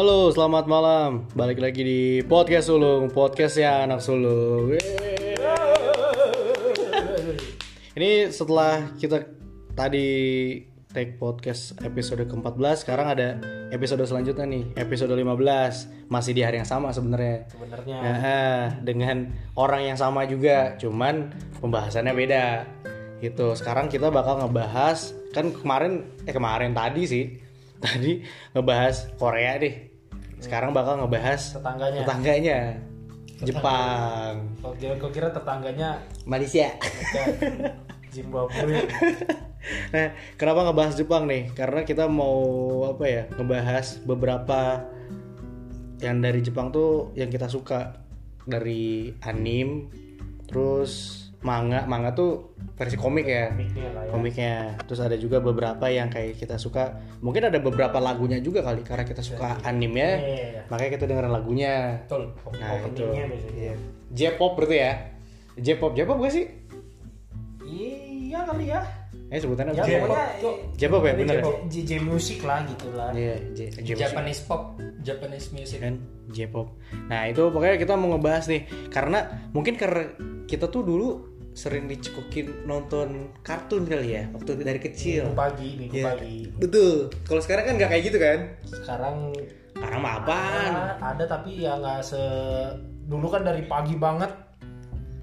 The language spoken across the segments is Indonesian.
Halo, selamat malam. Balik lagi di podcast Sulung, podcast ya anak sulung. Yeay. Ini setelah kita tadi take podcast episode ke-14, sekarang ada episode selanjutnya nih, episode 15. Masih di hari yang sama sebenarnya. sebenarnya Nah, dengan orang yang sama juga, cuman pembahasannya beda. Gitu. Sekarang kita bakal ngebahas kan kemarin eh kemarin tadi sih. Tadi ngebahas Korea deh. Sekarang bakal ngebahas tetangganya tetangganya. Jepang, kok kira kok kira tetangganya Malaysia. Zimbabwe Nah, kenapa ngebahas Jepang nih? Karena kita mau apa ya? Ngebahas beberapa yang dari Jepang tuh yang kita suka dari anim, terus manga. Manga tuh versi komik ya. Komiknya lah ya Komiknya. Terus ada juga beberapa yang kayak kita suka. Mungkin ada beberapa lagunya juga kali karena kita suka. Iya, iya, iya. Makanya kita dengerin lagunya. Betul. Nah, itu. biasanya J-pop berarti ya? J-pop, J-pop gak sih? iya kali ya Eh sebutannya ya apa? J-pop, pokoknya tuh. J-pop ya, bener ya? J, musik lah gitu lah Iya, J- J- Japanese pop, Japanese music. kan J-pop. Nah itu pokoknya kita mau ngebahas nih karena mungkin karena kita tuh dulu sering dicekokin nonton kartun kali ya waktu dari kecil. minggu pagi minggu Iya. pagi Betul. Kalau sekarang kan nggak kayak gitu kan? sekarang mah apaan? ada, ada tapi ya nggak se dulu kan dari pagi banget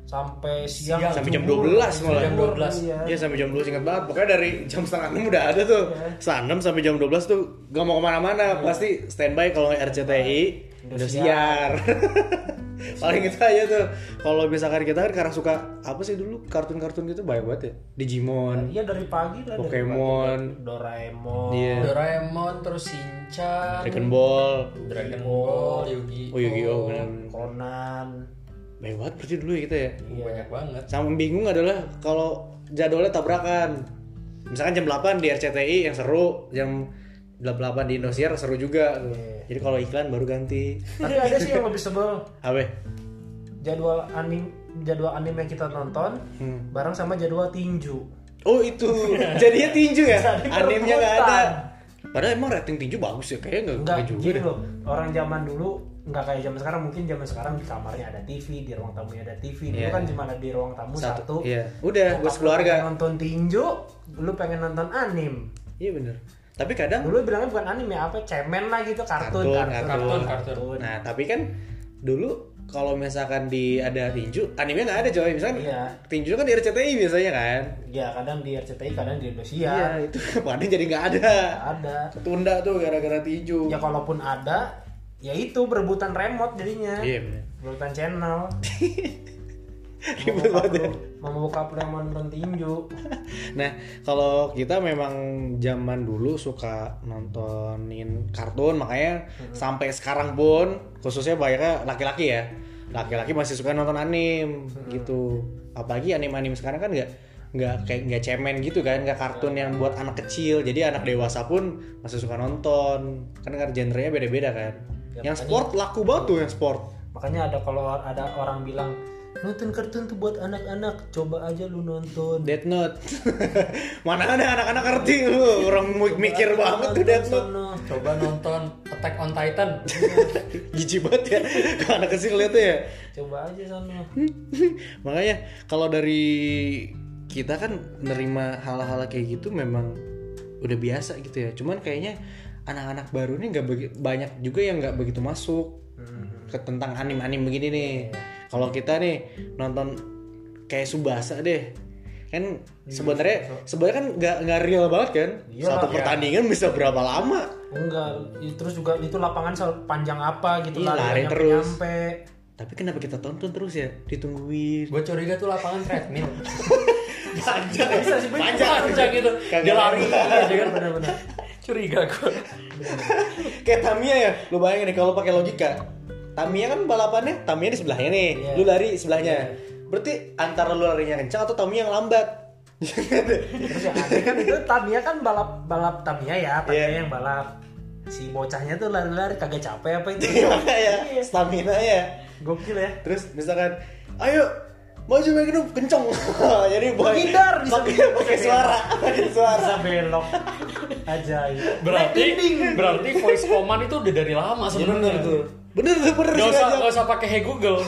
sampai siang Siang. Sampai jam jemur. 12 malah. Jam 12. Iya. Iya sampai jam 12 ingat banget. Pokoknya dari jam setengah 6 udah ada tuh. Setengah 6 sampai jam 12 tuh gak mau ke mana-mana. Pasti standby kalau nggak RCTI Indosiar. Paling itu aja tuh. Kalau misalkan kita kan karena suka apa sih dulu kartun-kartun gitu banyak banget ya. Digimon, Iya dari pagi lah dari Pokemon. pagi. Doraemon Iya. Doraemon terus Shinchan, Dragon Ball, Dragon Ball, Yu-Gi-Oh. oh Yu-Gi-Oh bener. Conan Banyak banget berarti dulu ya kita ya. Iya. Banyak banget. Sama bingung adalah kalau jadwalnya tabrakan. Misalkan jam 8 di RCTI yang seru, jam 8 di Indosiar seru juga. Iya. Jadi kalau iklan baru ganti. Tapi ada sih yang lebih sebel Apa? jadwal anim jadwal anime yang kita nonton Hmm. bareng sama jadwal tinju. Oh itu, jadinya tinju ya? Animenya nggak ada. Padahal emang rating tinju bagus ya, kayaknya nggak juga deh. loh. Orang zaman dulu nggak kayak zaman sekarang mungkin zaman sekarang di kamarnya ada TV, di ruang tamunya ada TV. Dulu Iya. kan cuma ada di ruang tamu satu. Satu, iya. Udah, buat lu keluarga. nonton tinju, lu pengen nonton anim. Iya bener. Tapi kadang, Dulu bilangnya bukan anime apa, cemen lah gitu, kartun, Kartun, kartun, kartun, kartun. nah tapi kan dulu kalau misalkan di ada tinju, animenya nggak ada coy. Misalkan Iya. tinju kan di RCTI biasanya kan. Ya kadang di RCTI, kadang di Indonesia. Iya, itu kadang jadi nggak ada. Ada. Ketunda tuh gara-gara tinju. Ya kalaupun ada, ya itu berebutan remote jadinya. Iya bener. Berebutan channel. Ribet banget ya. Mau buka play mau nonton tinju. Nah, kalau kita memang zaman dulu suka nontonin kartun, makanya sampai sekarang pun khususnya banyaknya laki-laki ya. Laki-laki masih suka nonton anim gitu. Apalagi anim-anim sekarang kan nggak nggak kayak nggak cemen gitu kan, nggak kartun yang buat anak kecil. Jadi anak dewasa pun masih suka nonton. Kan kan genrenya beda-beda kan. Ya, yang sport laku banget tuh yang sport. Makanya ada kalau ada orang bilang nonton kartun tuh buat anak-anak, coba aja lu nonton. Death Note. Mana ada anak-anak ngerti lu. Orang mikir banget tuh Death Note. Sono. Coba nonton Attack on Titan. Jijik banget ya anak kecil lihat tuh ya Coba aja sana. makanya kalau dari kita kan nerima hal-hal kayak gitu memang udah biasa gitu ya cuman kayaknya anak-anak baru ini nggak begi- banyak juga yang nggak begitu masuk ke tentang anim-anim begini nih kalau kita nih nonton kayak Subasa deh kan sebenarnya sebenarnya kan nggak nggak real banget kan Iyalah. satu pertandingan bisa berapa lama Enggak, terus juga itu lapangan panjang apa gitu Iya, lari terus. nyampe. tapi kenapa kita tonton terus ya ditungguin Gue curiga tuh lapangan treadmill. panjang Bisa sih, bener. panjang Panjang gitu. Dia lari kan. Bener-bener. Curiga gue. kayak Tamiya ya lu bayangin nih kalau pakai logika Tamiya kan balapannya Tamiya di sebelahnya nih Iya. lu lari sebelahnya berarti antara lu larinya kencang atau Tamiya yang lambat Terus yang aneh kan itu Tamiya kan balap balap Tamiya ya, Tamiya Iya. yang balap. Si bocahnya tuh lari-lari kagak capek apa itu? Makanya Iya. stamina ya Gokil ya. terus misalkan ayo maju makin kenceng jadi buat Menghindar, bisa pakai pakai suara pakai suara Bisa belok. Ajaib. Berarti berarti voice command itu udah dari lama Ya, sebenarnya. bener tuh bener tuh bener Gak usah, gak usah pakai Hey Google.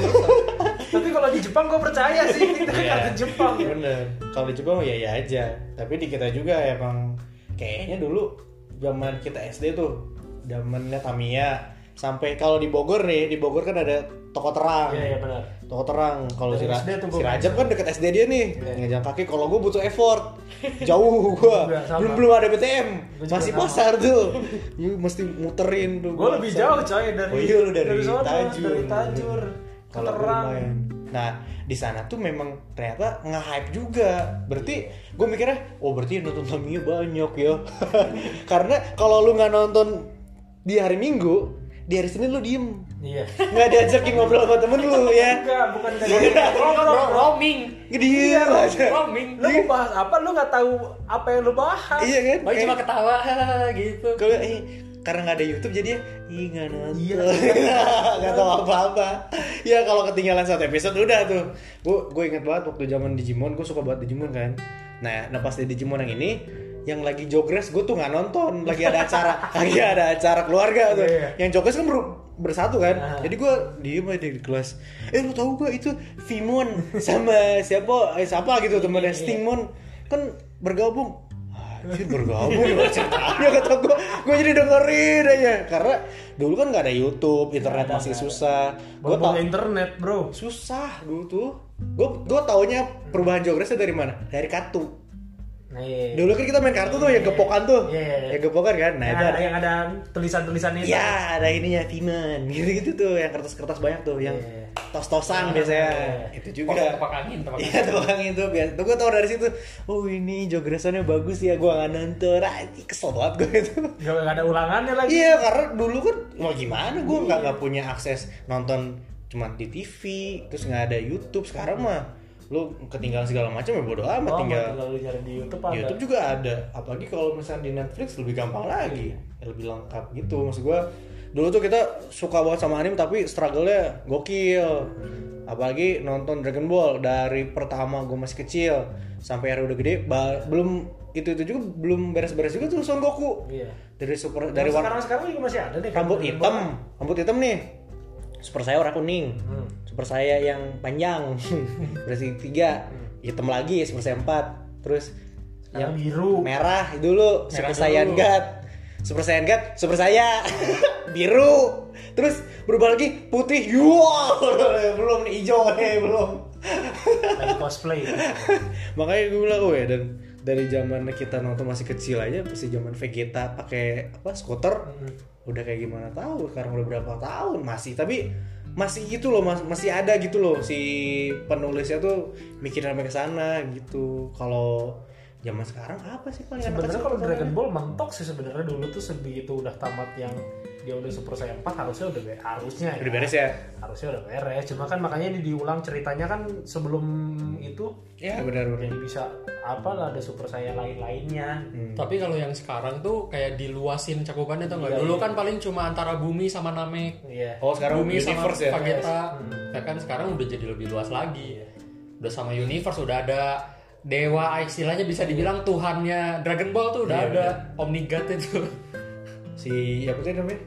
Tapi kalau di Jepang gue percaya sih kita kan Iya. kartu Jepang. bener kalau di Jepang ya ya aja tapi di kita juga emang kayaknya dulu zaman kita SD tuh zamannya Tamiya sampai kalau di Bogor nih di Bogor kan ada toko terang Iya iya benar. Toko terang kalau si, Dari Ra- si Rajab kan deket SD dia nih. Iya. ngejalan kaki kalau gue butuh effort. Jauh sama. belum belum ada BTM masih sama. pasar tuh. Lu mesti muterin tuh. Gue lebih jauh coy dari oh iya lu dari, sono, Tajur Dari Tajur. kalau gue Terang. nah di sana tuh memang ternyata nge-hype juga. Berarti gue mikirnya oh berarti nonton Tamiya banyak ya. Karena kalau lu nggak nonton di hari Minggu di hari Senin lu diem Iya. nggak diajakin ngobrol sama temen lu ya Enggak, bukan dari Iya. Roaming. diem aja Roaming. Lu mau bahas apa? Lu nggak tahu apa yang lu bahas. iya kan Oh, cuma ketawa gitu. kalau eh, karena nggak ada YouTube jadi ya ih nggak nonton Iya. nggak tahu apa-apa ya kalau ketinggalan satu episode udah tuh gue gue inget banget waktu zaman Digimon gue suka banget Digimon kan nah nah pas di Digimon yang ini yang lagi jogres gue tuh nggak nonton. Lagi ada acara lagi ada acara keluarga tuh. Iya. yang jogres kan ber- bersatu kan. Ah. jadi gue diem aja di kelas. Eh lu tahu gak itu Vimon sama siapa? Eh, siapa gitu temennya? Stingmon. Kan bergabung. Anjir bergabung gimana ceritanya kata gue Gue jadi dengerin aja. Karena dulu kan gak ada Youtube Internet Nggak ada, masih nggak ada. susah. Gue tau internet, Bro. Susah dulu tuh. Gue gue taunya perubahan jogresnya dari mana? Dari kartu Nah, iya. Dulu kan kita main kartu tuh yang gepokan tuh Iya, iya, iya. Yang gepokan kan Nah Yang itu ada, ada yang ada tulisan-tulisan itu. Ya ada ininya Viman Gitu-gitu tuh Yang kertas-kertas banyak tuh Yang Iya. tos-tosan biasanya Iya. Itu Tepak, juga tepak angin, tepak Iya tuh angin tuh biasa. Tuh gue tau dari situ. Oh ini jogresannya bagus ya. Gue nggak nonton. Ah, kesel banget gue itu. Gak, gak ada ulangannya lagi. Iya karena dulu kan mau gimana gue nggak nggak punya akses nonton cuma di TV terus nggak ada YouTube sekarang mah lu ketinggalan segala macam ya bodo amat Oh, tinggal lu cari di YouTube ada. YouTube juga ada. Apalagi kalau misalnya di Netflix lebih gampang lagi. Ya, lebih lengkap gitu. Maksud gua dulu tuh kita suka banget sama anime tapi struggle-nya gokil. Apalagi nonton Dragon Ball dari pertama gue masih kecil sampai hari udah gede belum itu itu juga belum beres-beres juga tuh Son Goku. Iya. dari super Dari dari warna sekarang sekarang juga masih ada nih. kan, rambut hitam. Rambut hitam nih. Super saya warna kuning Hmm. Super saya yang panjang. Berarti tiga. Hitam lagi super saya empat. Terus Sekarang biru. merah dulu super Merah saiyan dulu. god. Super saiyan god super saya biru. Terus berubah lagi putih. Wow belum nih hijau nih belum. Lagi cosplay. makanya gue bilang oh ya dan dari zaman kita nonton masih kecil aja pasti zaman Vegeta pakai apa skuter udah kayak gimana tahu sekarang udah berapa tahun masih. Tapi masih gitu loh mas- masih ada gitu loh si penulisnya tuh mikir sampai ke sana gitu. Kalau zaman sekarang apa sih paling Sebenarnya kalau? Dragon Ball mentok sih sebenarnya. Dulu tuh sebegitu udah tamat yang dia udah Super Saiyan 4 harusnya udah be- harusnya udah beres ya Harusnya udah beres. Cuma kan makanya ini diulang ceritanya kan sebelum itu ya benar benar jadi bisa apa lah ada Super Saiyan lain-lainnya. Hmm. Tapi kalau yang sekarang tuh kayak diluasin cakupannya tuh nggak? Iya, Dulu iya. kan paling cuma antara bumi sama Namek. Iya. oh sekarang bumi sama universe ya Vegeta. Hmm. Ya kan sekarang udah jadi lebih luas lagi. Iya. Udah sama universe udah ada dewa istilahnya bisa dibilang tuhannya Dragon Ball tuh udah Iya, ada Omnigod itu. si apa sih namanya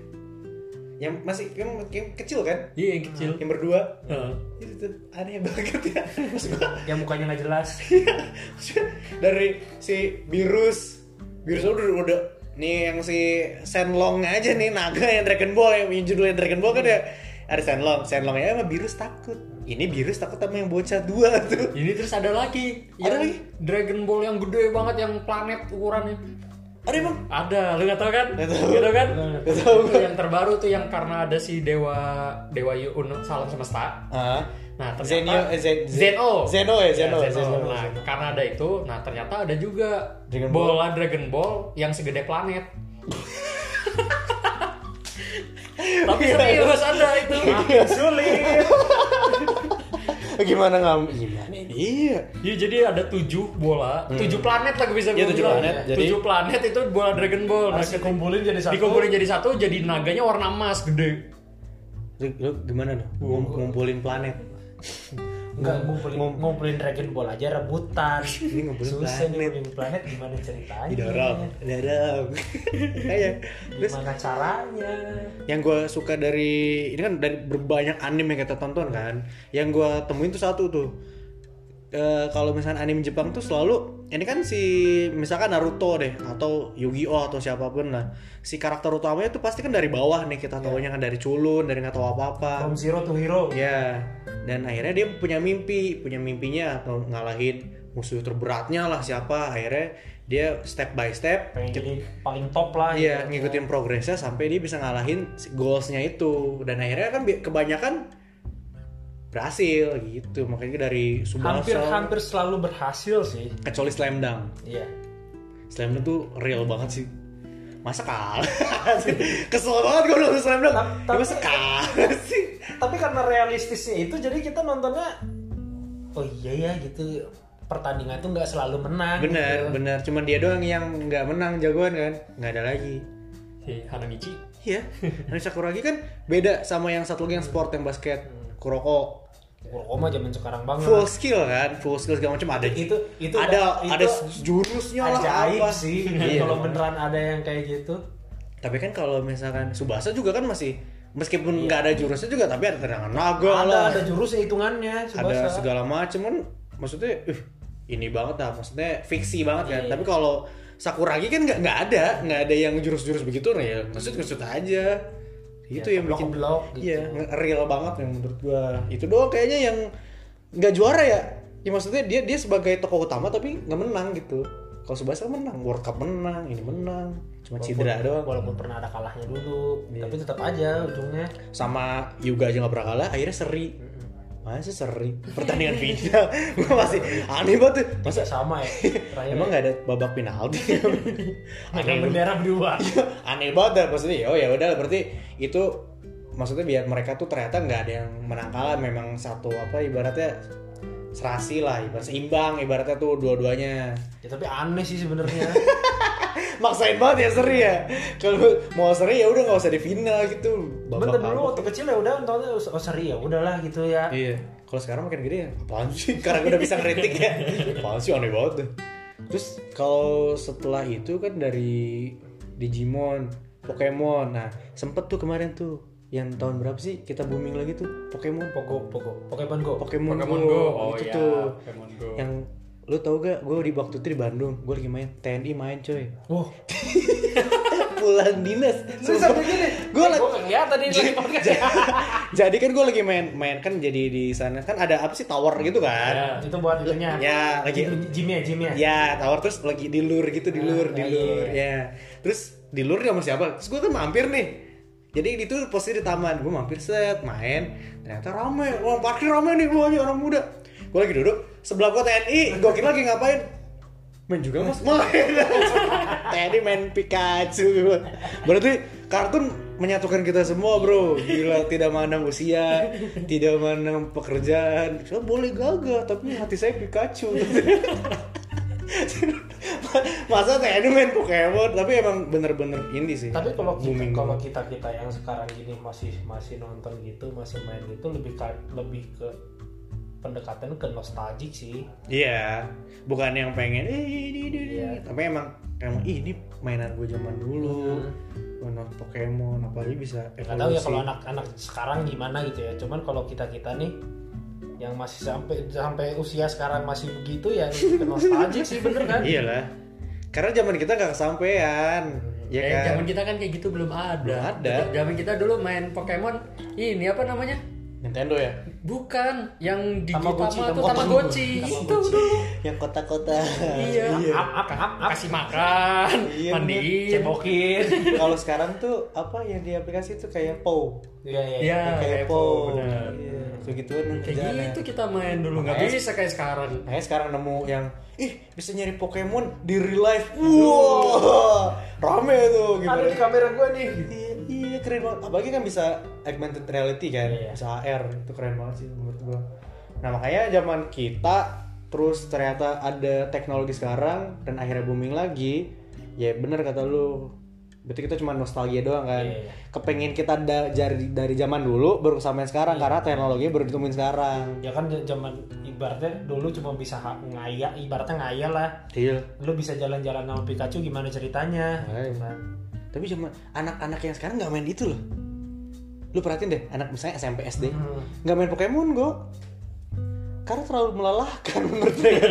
yang masih yang, yang kecil kan Iya yang kecil. yang berdua Heeh. itu tuh aneh banget ya Maksud gua, Yang mukanya nggak jelas. dari si virus virus udah udah nih yang si Senlong aja nih naga yang Dragon Ball yang, yang judulnya Dragon Ball kan ya ada Senlong Senlongnya sama virus takut ini virus takut sama yang bocah dua tuh Ini terus ada lagi. Ada lagi? Dragon Ball yang gede banget yang planet ukurannya. Ada emang Ada, lu gak tau kan? Tahu. Gitu kan? Nggak tahu. Itu yang terbaru tuh yang karena ada si dewa dewa Yuno salam semesta. ah Nah, ternyata Zenio eh, Zen- Zeno. Zeno ya Zeno, Ya, Zeno. Nah, karena ada itu, nah ternyata ada juga Dragon Ball. bola Dragon Ball yang segede planet. Tapi serius ada itu. Sulit. gimana nggak gimana ini? Iya. Iya jadi ada tujuh bola, tujuh planet lah gue bisa gua tujuh planet, jadi- tujuh planet itu bola Dragon Ball. Nah, dikumpulin jadi satu. dikumpulin jadi satu, jadi naganya warna emas gede. lu, lu gimana Ngum- ngumpulin planet Nggak ngumpulin, ngumpulin Dragon Ball aja rebutan. Ini ngumpulin Susah planet. ngumpulin planet gimana ceritanya? didorong didorong kayak terus Gimana caranya? yang gue suka dari ini kan dari berbanyak anime yang kita tonton kan yang gue temuin tuh satu tuh Eh, kalau misalnya anime Jepang tuh selalu ini kan si misalkan Naruto deh atau Yu-Gi-Oh atau siapa pun lah si karakter utamanya tuh pasti kan dari bawah nih kita taunya kan dari culun dari nggak tahu apa-apa From zero to hero. Ya, dan akhirnya dia punya mimpi, punya mimpinya atau ngalahin musuh terberatnya lah siapa. Akhirnya dia step by step, Pengen jadi paling top lah. iya gitu. ngikutin progresnya sampai dia bisa ngalahin goalsnya itu. Dan akhirnya kan kebanyakan berhasil gitu. Makanya dari Subasa Hampir-hampir selalu berhasil sih. kecuali Slam Dunk. Iya. Slam Dunk tuh real banget sih. Masa kalah? Kesel banget gue nonton Slam Dunk. Ya, tapi- masa kalah sih? Tapi karena realistisnya itu jadi kita nontonnya oh iya ya gitu pertandingan tuh nggak selalu menang. bener gitu. bener cuman dia doang yang nggak menang jagoan kan nggak ada lagi Si Hanamichi. iya dan Sakuragi kan beda sama yang satu lagi yang sport yang basket Kuroko Kuroko mah zaman sekarang banget. full skill kan? Full skill segala macam. Ada itu itu ada itu ada jurusnya lah apa. sih. Iya. kalau beneran ada yang kayak gitu. tapi kan kalau misalkan Subasa juga kan masih meskipun nggak ada jurusnya juga tapi ada tendangan naga Ada lah. ada jurusnya hitungannya ada Tsubasa. segala macam kan. Maksudnya uh, ini banget lah. Maksudnya fiksi banget kan. Iya. tapi kalau Sakuragi kan nggak nggak ada. Nggak ada yang jurus-jurus begitu. Nah ya maksud maksud aja itu Ya, yang bikin keblok-keblok gitu. iya real banget yang menurut gua. Itu doang kayaknya yang nggak juara ya. Ya maksudnya dia dia sebagai tokoh utama tapi nggak menang gitu. Kalau Subasa menang World Cup menang ini menang. Cuma cedera Walaupun- doang. Walaupun pernah ada kalahnya dulu, Iya. tapi tetap aja ujungnya. Sama Yuga aja nggak pernah kalah akhirnya seri masa seri pertandingan final gue masih aneh banget tuh masa sama ya. Emang nggak ada babak penalti aneh bendera berdua. aneh banget dah. maksudnya oh ya udah berarti itu maksudnya biar mereka tuh ternyata nggak ada yang menang kalah memang satu apa ibaratnya serasi lah ibarat seimbang ibaratnya tuh dua-duanya Ya tapi aneh sih sebenarnya. maksain banget ya seri ya kalau mau seri ya udah nggak usah di final gitu Bener dulu waktu kecil ya udah nontonnya oh seri ya udahlah gitu ya. Iya. Kalau sekarang makin gede ya, apaan sih? Karena udah bisa ngeritik ya. Apaan sih aneh banget tuh. Terus kalau setelah itu kan dari Digimon, Pokemon. Nah, sempet tuh kemarin tuh yang tahun berapa sih kita booming lagi tuh Pokemon Pogo, Pogo, Pokemon Go. Pokemon, Pokemon Go. Go. Oh itu iya, tuh Pokemon Go. yang lu tau gak gue di waktu itu di Bandung gue lagi main TNI main coy Wah, pulang dinas Lu sampai gini. gue lagi Gua kelihatan nih lagi jadi kan gue lagi main main kan jadi di sana kan ada apa sih tower gitu kan Ya, itu buat itunya. Ya, lagi- Jimmy ya, Jimmy ya. Ya, tower terus lagi di lur gitu, di lur, Ah, di iya, lur. Ya. Terus di lur sama siapa? Terus gue kan mampir nih. Jadi itu posisi di taman, gue mampir set, main. Ternyata rame, orang parkir rame nih, banyak orang muda. Gue lagi duduk, sebelah gue TNI, gue kira lagi ngapain? Main juga mas, main. TNI main Pikachu. Berarti kartun menyatukan kita semua bro. Gila, tidak mandang usia, tidak mandang pekerjaan. Saya boleh gagah, tapi hati saya Pikachu. Masa TNI main Pokemon, tapi emang bener-bener ini sih. Tapi kalau kita kalau kita kita yang sekarang gini masih masih nonton gitu, masih main gitu lebih ka- lebih ke pendekatan ke nostalgic sih. Iya, bukan yang pengen eh ini ini. Iya. tapi emang emang "Ih, ini mainan gue zaman dulu. Mana Pokemon apalagi bisa Nggak tahu ya evolusi. kalau anak-anak sekarang gimana gitu ya. Cuman kalau kita kita nih yang masih sampai sampai usia sekarang masih begitu ya nostalgic sih bener kan? Iyalah. Karena zaman kita gak kesampaian. Ya Eh, kan? zaman kita kan kayak gitu belum ada. Belum ada. Zaman kita dulu main Pokemon ini apa namanya? Nintendo ya. Bukan yang di Tamagotchi, tuh Tamagotchi. Tamagotchi. Itu dulu. Yang kota-kota. Iya. Up, up, up, up. Kasih makan, Iya, mandiin. Cebokin. kalau sekarang tuh apa yang di aplikasi tuh kayak POW. Iya, iya. Iya, kayak Kepo, POW. benar. Iya, kayak gituan Kayak kerjaannya. gitu kita main dulu nggak bisa kayak sekarang. Makanya sekarang nemu yang ih bisa nyari Pokemon di real life. Wow, rame tuh Ada di gimana? kamera gue nih. Iya, iya keren banget. Apalagi kan bisa augmented reality kan, Iya. bisa AR itu keren banget sih menurut gua. Nah makanya zaman kita terus ternyata ada teknologi sekarang dan akhirnya booming lagi. Ya bener kata lu Berarti kita cuma nostalgia doang kan. Iya. Kepengen kita da- dari dari zaman dulu baru kesampaian sekarang karena teknologinya baru ditemuin sekarang. ya kan zaman ibaratnya dulu cuma bisa ha- ngaya ibaratnya ngaya lah Iya. lu bisa jalan-jalan sama Pikachu gimana ceritanya Makanya. gitu kan. Tapi cuma anak-anak yang sekarang nggak main itu loh. Lu perhatiin deh, anak misalnya SMP SD Hmm. nggak main Pokemon Go. Karena terlalu melelahkan menurut mereka.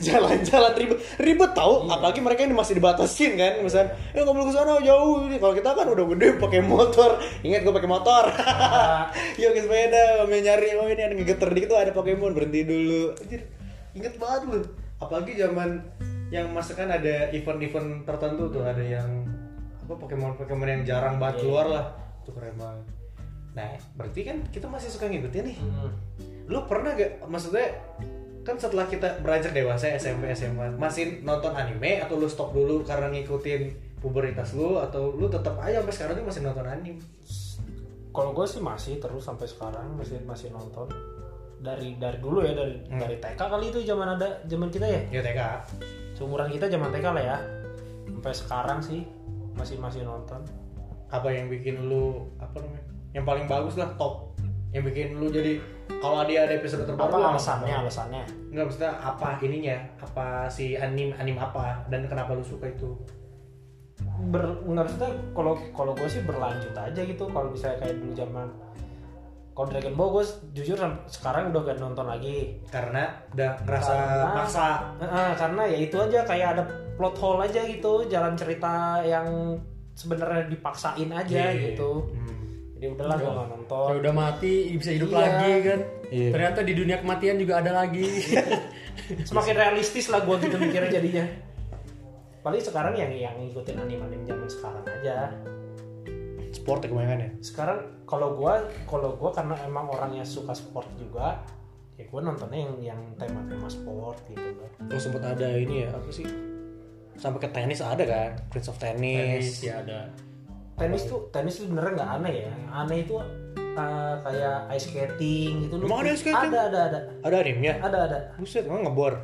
Jalan-jalan ribet, ribet tau. Apalagi mereka ini masih dibatasin kan, misalnya, ya nggak boleh ke sana jauh. Kalau kita kan udah gede pakai motor. Ingat gue pakai motor. Yuk ke sepeda, mau nyari, oh ini ada ngegeter dikit tuh ada Pokemon berhenti dulu. Anjir, inget banget lu. Apalagi zaman yang masa kan ada event-event tertentu tuh ada yang apa Pokemon Pokemon yang jarang banget keluar lah. Itu keren banget. Nah, berarti kan kita masih suka ngikutin nih. Hmm. Lu pernah gak maksudnya kan setelah kita beranjak dewasa SMP SMA masih nonton anime atau lu stop dulu karena ngikutin pubertas lu atau lu tetap aja sampai sekarang tuh masih nonton anime? kalau gue sih masih terus sampai sekarang masih masih nonton dari dari dulu ya dari Hmm. dari TK kali itu zaman ada zaman kita ya Ya TK. seumuran kita zaman TK lah ya sampai sekarang sih masih masih nonton Apa yang bikin lu apa namanya? Yang paling bagus lah top. Yang bikin lu jadi kalau dia ada episode terbaru apa alasannya alasannya Enggak maksudnya apa ininya? Apa si anime anime apa dan kenapa lu suka itu? ber nggak maksudnya kalau kalau gue sih berlanjut aja gitu kalau misalnya kayak dulu zaman kalau Dragon Ball gue jujur sekarang udah gak nonton lagi Karena udah ngerasa Karena- maksa. Heeh, karena ya itu aja kayak ada plot hole aja gitu jalan cerita yang sebenarnya dipaksain aja Iya. gitu Hmm. jadi udahlah gue nggak nonton Ya udah mati bisa hidup Iya. lagi kan. Iya. Ternyata di dunia kematian juga ada lagi. semakin realistis lah gue gitu mikirnya jadinya paling sekarang yang yang ngikutin anime-anime zaman sekarang aja Sport ya kebanyakan ya. sekarang kalau gue kalau gue karena emang orangnya suka sport juga ya gue nontonnya yang yang tema-tema sport gitu kan Terus sempat ada ini ya apa sih? Sampai ke tenis ada kan? Prince of Tennis. Tenis ya ada. tenis tuh tenis tuh beneran nggak aneh ya Yang aneh itu uh, kayak ice skating gitu Emang ada ice skating? ada ada ada Ada animenya? ada ada Buset, emang ngebor.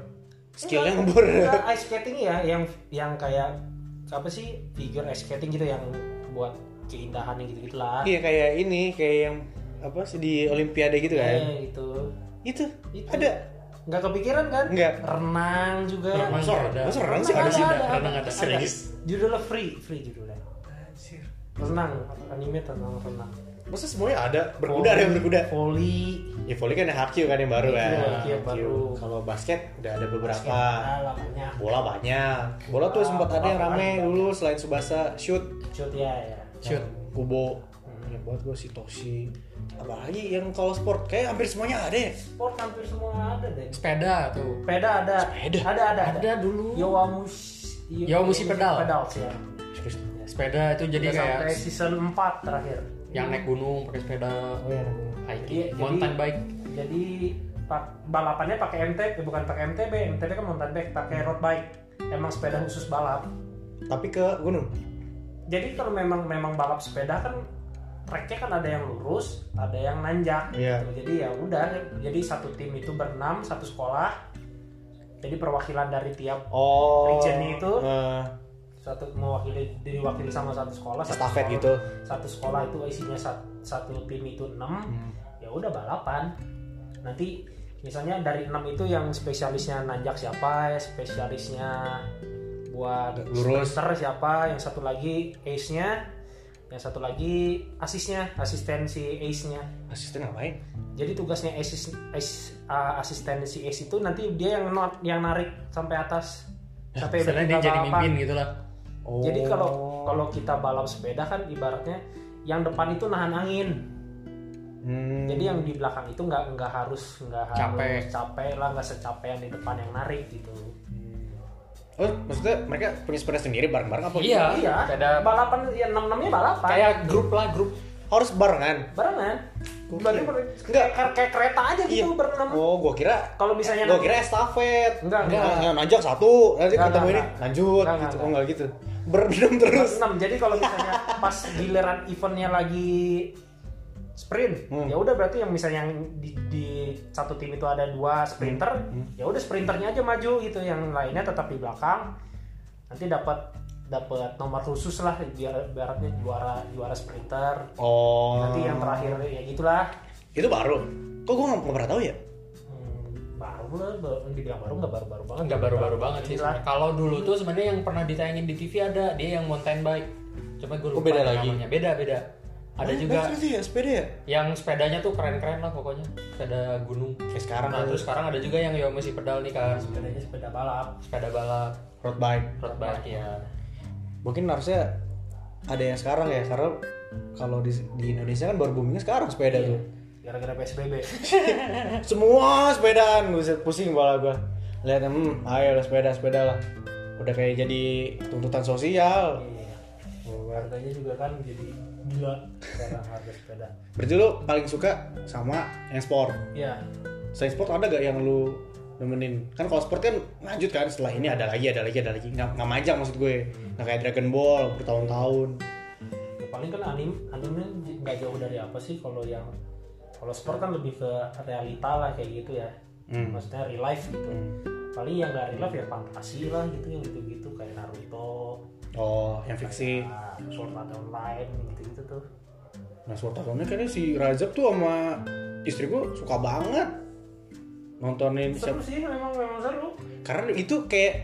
Skillnya ngebor. Enggak, ice skating ya yang yang kayak apa sih figure ice skating gitu yang buat keindahan yang gitu gitulah Iya kayak ini, kayak yang apa sih di Olimpiade gitu kan? eh, itu Itu, Itu. ada. Nggak kepikiran kan Nggak. renang juga Renang Masa ada. masa renang sih Ada sih, ada. Renang ada. Serius? judulnya free free judulnya Anjir. renang anime tentang renang Masa semuanya ada? Berkuda ada yang berkuda. volley Ya volley kan ada Hapkido kan yang baru. Iya, yang baru. Kalau basket udah ada beberapa. Bola banyak. Bola tuh sempat ada yang rame dulu selain Subasa shoot. shoot ya ya Shoot. Kubo. Ya buat gue si Toshi. Apalagi yang kalau sport kayak hampir semuanya ada ya. sport hampir semua ada deh Sepeda tuh. sepeda ada Sepeda? ada ada Ada dulu. Yowamushi Yowamushi pedal. pedals ya Serius. Sepeda itu jadi Udah kayak sampai season 4 terakhir yang naik gunung pakai sepeda Oh iya. hiking, Iya, mountain jadi- bike. jadi pak- balapannya pakai MTB bukan pakai MTB MTB kan mountain bike pakai road bike emang sepeda khusus balap Tapi ke gunung. jadi kalau memang memang balap sepeda kan tracknya kan ada yang lurus ada yang nanjak Iya. gitu. jadi ya udah jadi satu tim itu berenam satu sekolah jadi perwakilan dari tiap Oh. Region itu? eh, satu mewakili diwakili sama satu sekolah satu sekolah- gitu. satu sekolah itu isinya sat- satu tim itu enam Hmm. ya udah balapan nanti misalnya dari enam itu yang spesialisnya nanjak siapa spesialisnya buat Lurus. siapa yang satu lagi ace nya yang satu lagi asisnya asistensi ace nya Asisten ngapain? jadi tugasnya ace, ace uh, asisten si ace itu nanti dia yang not, yang narik sampai atas sampai udah dia jadi mimpin gitu lah. Oh. Jadi kalau kalau kita balap sepeda kan ibaratnya yang depan itu nahan angin. Hmm. Jadi yang di belakang itu nggak nggak harus nggak harus Capek. capek lah nggak secapek yang di depan yang narik gitu. Oh, maksudnya mereka punya sepeda sendiri bareng-bareng apa? Iya. iya. sepeda- Balapan ya enam enamnya balapan. Kayak grup lah, grup. Harus barengan. barengan. Berarti ber- kayak, kayak kereta aja gitu Iya. berenam. Oh, gua kira Kalau misalnya gua kira estafet. Enggak, enggak. Yang nanjak satu, nanti Enggak, ketemu ini enggak, lanjut Enggak, gitu. enggak, Oh, enggak gitu. Berenam terus. enam. Jadi kalau misalnya pas giliran eventnya lagi sprint, Hmm. ya udah berarti yang misalnya yang di, di satu tim itu ada dua sprinter, Hmm. ya udah sprinternya aja maju gitu, yang lainnya tetap di belakang. Nanti dapat dapat nomor khusus lah biar baratnya juara juara sprinter Oh. nanti yang terakhir ya gitulah Itu baru. Kok gue nggak pernah tahu ya? Hmm, baru lah baru, dibilang baru nggak baru baru banget Nggak baru-baru banget sih. Kalau dulu tuh sebenarnya yang pernah ditayangin di TV ada dia yang mountain bike. Cuma gue Oh, lupa beda namanya. lagi? Beda beda. Ada juga itu ya sepeda ya? yang sepedanya tuh keren-keren lah pokoknya. Sepeda gunung. Kayak sekarang Nah, terus sekarang ada juga yang yo masih pedal nih kan. sepedanya sepeda balap Sepeda balap, road bike. road bike ya. Mungkin harusnya ada yang sekarang ya karena kalau di, di Indonesia kan baru boomingnya sekarang sepeda tuh. gara-gara psbb Semua sepedaan, buset pusing kepala gua. Lihat hmm, ayo lah sepeda sepeda lah. Udah kayak jadi tuntutan sosial. Iya. harganya juga kan jadi gila sekarang harga sepeda Berarti lu paling suka sama yang sport. ya Selain sport ada gak yang lu nemenin? Kan kalau sport kan lanjut kan setelah ini ada lagi, ada lagi, ada lagi. Nggak, nggak majang maksud gue. Nggak kayak Dragon Ball bertahun-tahun. ya paling kan anim anime nggak jauh dari apa sih kalau yang kalau sport kan lebih ke realita lah kayak gitu ya Hmm. maksudnya real life gitu Hmm. paling yang nggak real life ya fantasi lah gitu yang gitu gitu kayak Naruto Oh, yang fiksi. Sword Art Online gitu gitu tuh Nah, Sword Art Online kayaknya si Rajab tuh sama istri gue suka banget nontonin seru siap- sih memang memang seru karena itu kayak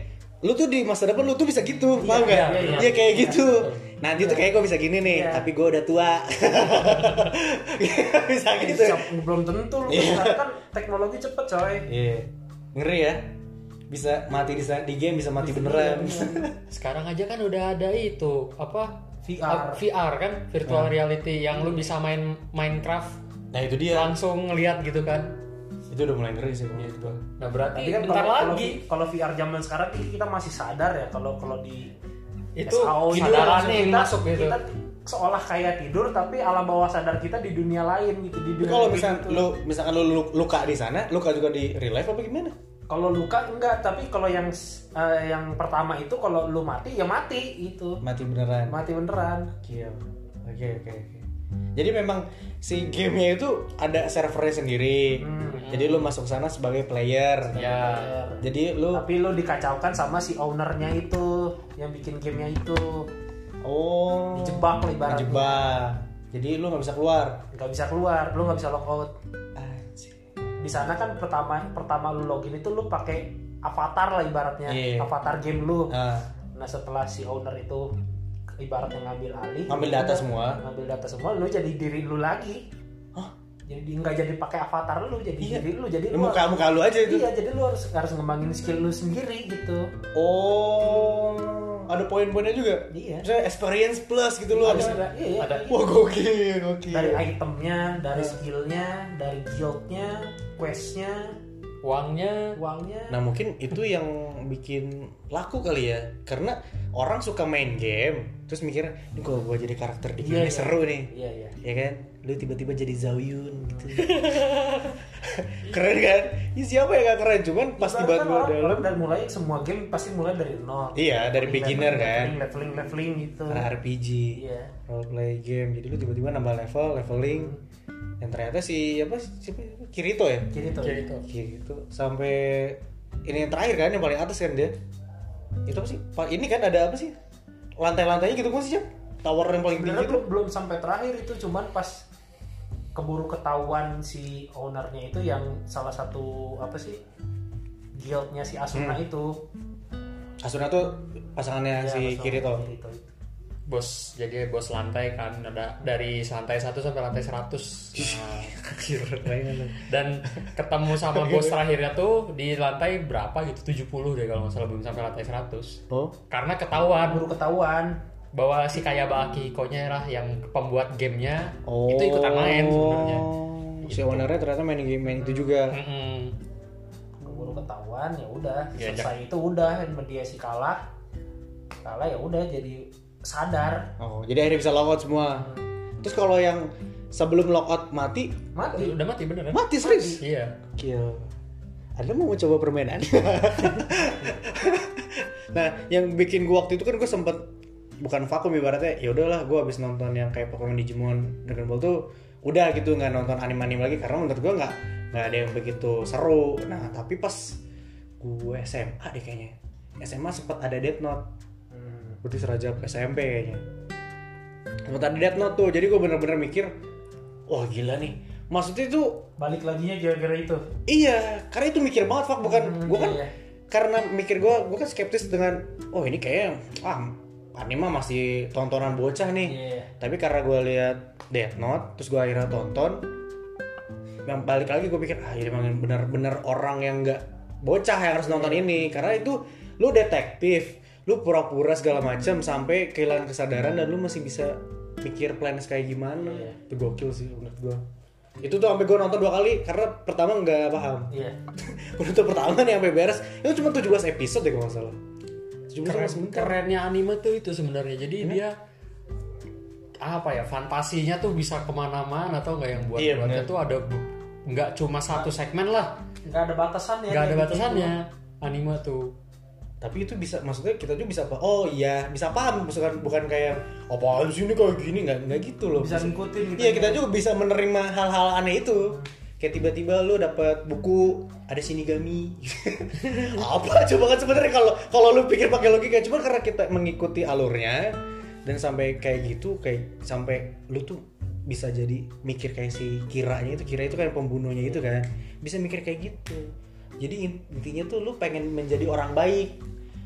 lu tuh di masa depan lu tuh bisa gitu, paham iya, gak? iya, iya. Iya kayak gitu. Iya. Nanti tuh kayak gue bisa gini nih, Iya. tapi gue udah tua. bisa gitu. Siap- belum tentu lu Iya. kan teknologi cepet coy Iya. Ngeri ya. Bisa mati di di game bisa mati beneran. Sekarang aja kan udah ada itu apa VR. VR kan virtual reality yang lu bisa main Minecraft nah, itu dia. langsung ngeliat gitu kan. Itu udah mulai ngeri sih menurut gua. Nah berarti Tapi kan bentar kalau, kalau, lagi kalau VR zaman sekarang ini kita masih sadar ya kalau kalau di itu SAO gitu, langsung yang kita, masuk gitu. Kita seolah kayak tidur tapi alam bawah sadar kita di dunia lain gitu di dunia kalau misalkan gitu. lu misalkan lu- luka di sana, luka juga di real life apa gimana? Kalau luka enggak tapi kalau yang eh, yang pertama itu kalau lu mati ya mati itu Mati beneran. mati beneran Oke, oke, oke. oke. Jadi memang si gamenya itu ada servernya sendiri. Hmm. Jadi lu masuk sana sebagai player. Ya. Jadi lu tapi lu dikacaukan sama si ownernya itu yang bikin gamenya itu oh Dijebak lah ibaratnya. Dijebak. Jadi lu nggak bisa keluar. nggak bisa keluar lu nggak bisa logout Anjir. Di sana kan pertama pertama lu login itu lu pakai avatar lah ibaratnya. Iya. avatar game lu. Nah, nah setelah si owner itu ibaratnya ngambil alih. Ngambil data udah, semua. ngambil data semua lu jadi diri lu lagi. Jadi nggak jadi pakai avatar lu jadi Iya. diri lu. Jadi lu lu muka muka lu aja itu. iya jadi lu harus harus ngembangin skill lu sendiri gitu. Oh, ada poin-poinnya juga. Iya. Misalnya experience plus gitu lu harus. Ada, iya, iya, ada. Wah, gokil, gokil. dari itemnya dari skillnya dari guildnya questnya Uangnya uangnya Nah mungkin itu yang bikin laku kali ya Karena orang suka main game Terus mikir Ini kalau gue jadi karakter di game iya. seru nih. Iya iya. Ya kan? Lu tiba-tiba jadi Zauyun gitu. Keren kan? Ya, Siapa yang gak keren? Cuman pas Ibarat kan tiba-tiba orang, dalam dari mulai semua game pasti mulai dari nol. Iya, dari Leveling, beginner leveling, kan. leveling leveling, leveling gitu. RPG iya. Role play game. Jadi lu tiba-tiba nambah level Leveling. Dan ternyata si Apa sih siapa? Kirito ya? Jadi tuh. gitu sampai ini yang terakhir kan yang paling atas kan dia itu apa sih ini kan ada apa sih lantai-lantainya gitu kan sih Cep? tower yang paling tinggi itu belum belum sampai terakhir itu cuman pas keburu ketahuan si ownernya itu yang salah satu apa sih guildnya si Asuna Hmm. itu Asuna tuh pasangannya Ya, si Kirito Kirito itu. Bos jadi bos lantai kan ada dari lantai 1 sampai lantai 100 nah, dan ketemu sama bos terakhirnya tuh di lantai berapa gitu? 70 deh kalau nggak salah belum sampai lantai 100 oh. Karena ketahuan. Keburu ketahuan. Bahwa si Kayaba Akihiko-nya lah yang pembuat gamenya oh itu ikutan main sebenarnya. Si ownernya ternyata main game main itu juga. Mm-mm. keburu ketahuan ya udah. Selesai itu udah dia si kalah kalah ya udah jadi sadar oh jadi akhirnya bisa logout semua terus kalau yang sebelum logout mati mati udah mati beneran mati serius iya Gokil. Anda mau coba permainan? nah, yang bikin gua waktu itu kan gua sempet bukan vakum ibaratnya. Ya udahlah, gua habis nonton yang kayak Pokemon Digimon, Dragon Ball tuh udah gitu nggak nonton anime-anime lagi karena menurut gua nggak nggak ada yang begitu seru. Nah, tapi pas gue SMA deh kayaknya. SMA sempat ada Death Note. Berarti serajab SMP kayaknya sementara Death Note tuh jadi gue bener-bener mikir wah gila nih maksudnya itu Balik laginya gara-gara itu. iya karena itu mikir banget Fak bukan Hmm, gue kan iya. karena mikir gue gue kan skeptis dengan oh ini kayak ah anime masih tontonan bocah nih Iya. tapi karena gue lihat Death Note terus gue akhirnya tonton yang balik lagi gue pikir ah ini emang bener-bener orang yang nggak bocah yang harus nonton ini karena itu lu detektif lu pura-pura segala macam sampai kehilangan kesadaran dan lu masih bisa pikir plan kayak gimana. Iya. itu gokil sih menurut gue itu tuh sampai gue nonton dua kali karena pertama nggak paham. Iya. untuk pertama nih sampai beres. Itu cuma 17 episode deh kalau nggak salah. 17 Keren, kerennya anime tuh itu sebenarnya. Jadi dia apa ya fantasinya tuh bisa ke mana-mana atau nggak yang buat Iya, buatnya tuh ada nggak cuma satu segmen lah. Nggak ada batasannya. nggak ada gitu. batasannya. Anime tuh tapi itu bisa maksudnya kita tuh bisa apa oh iya bisa paham bukan bukan kayak apaan sih ini kayak gini nggak nggak gitu loh. Bisa ngikutin gitu. iya kita juga bisa menerima hal-hal aneh itu. Kayak tiba-tiba lu dapat buku ada sinigami apa? Coba kan sebenarnya kalau kalau lu pikir pakai logika cuma karena kita mengikuti alurnya dan sampai kayak gitu kayak sampai lu tuh bisa jadi mikir kayak si kiranya itu kira itu kan pembunuhnya itu kan bisa mikir kayak gitu jadi intinya tuh lu pengen menjadi orang baik.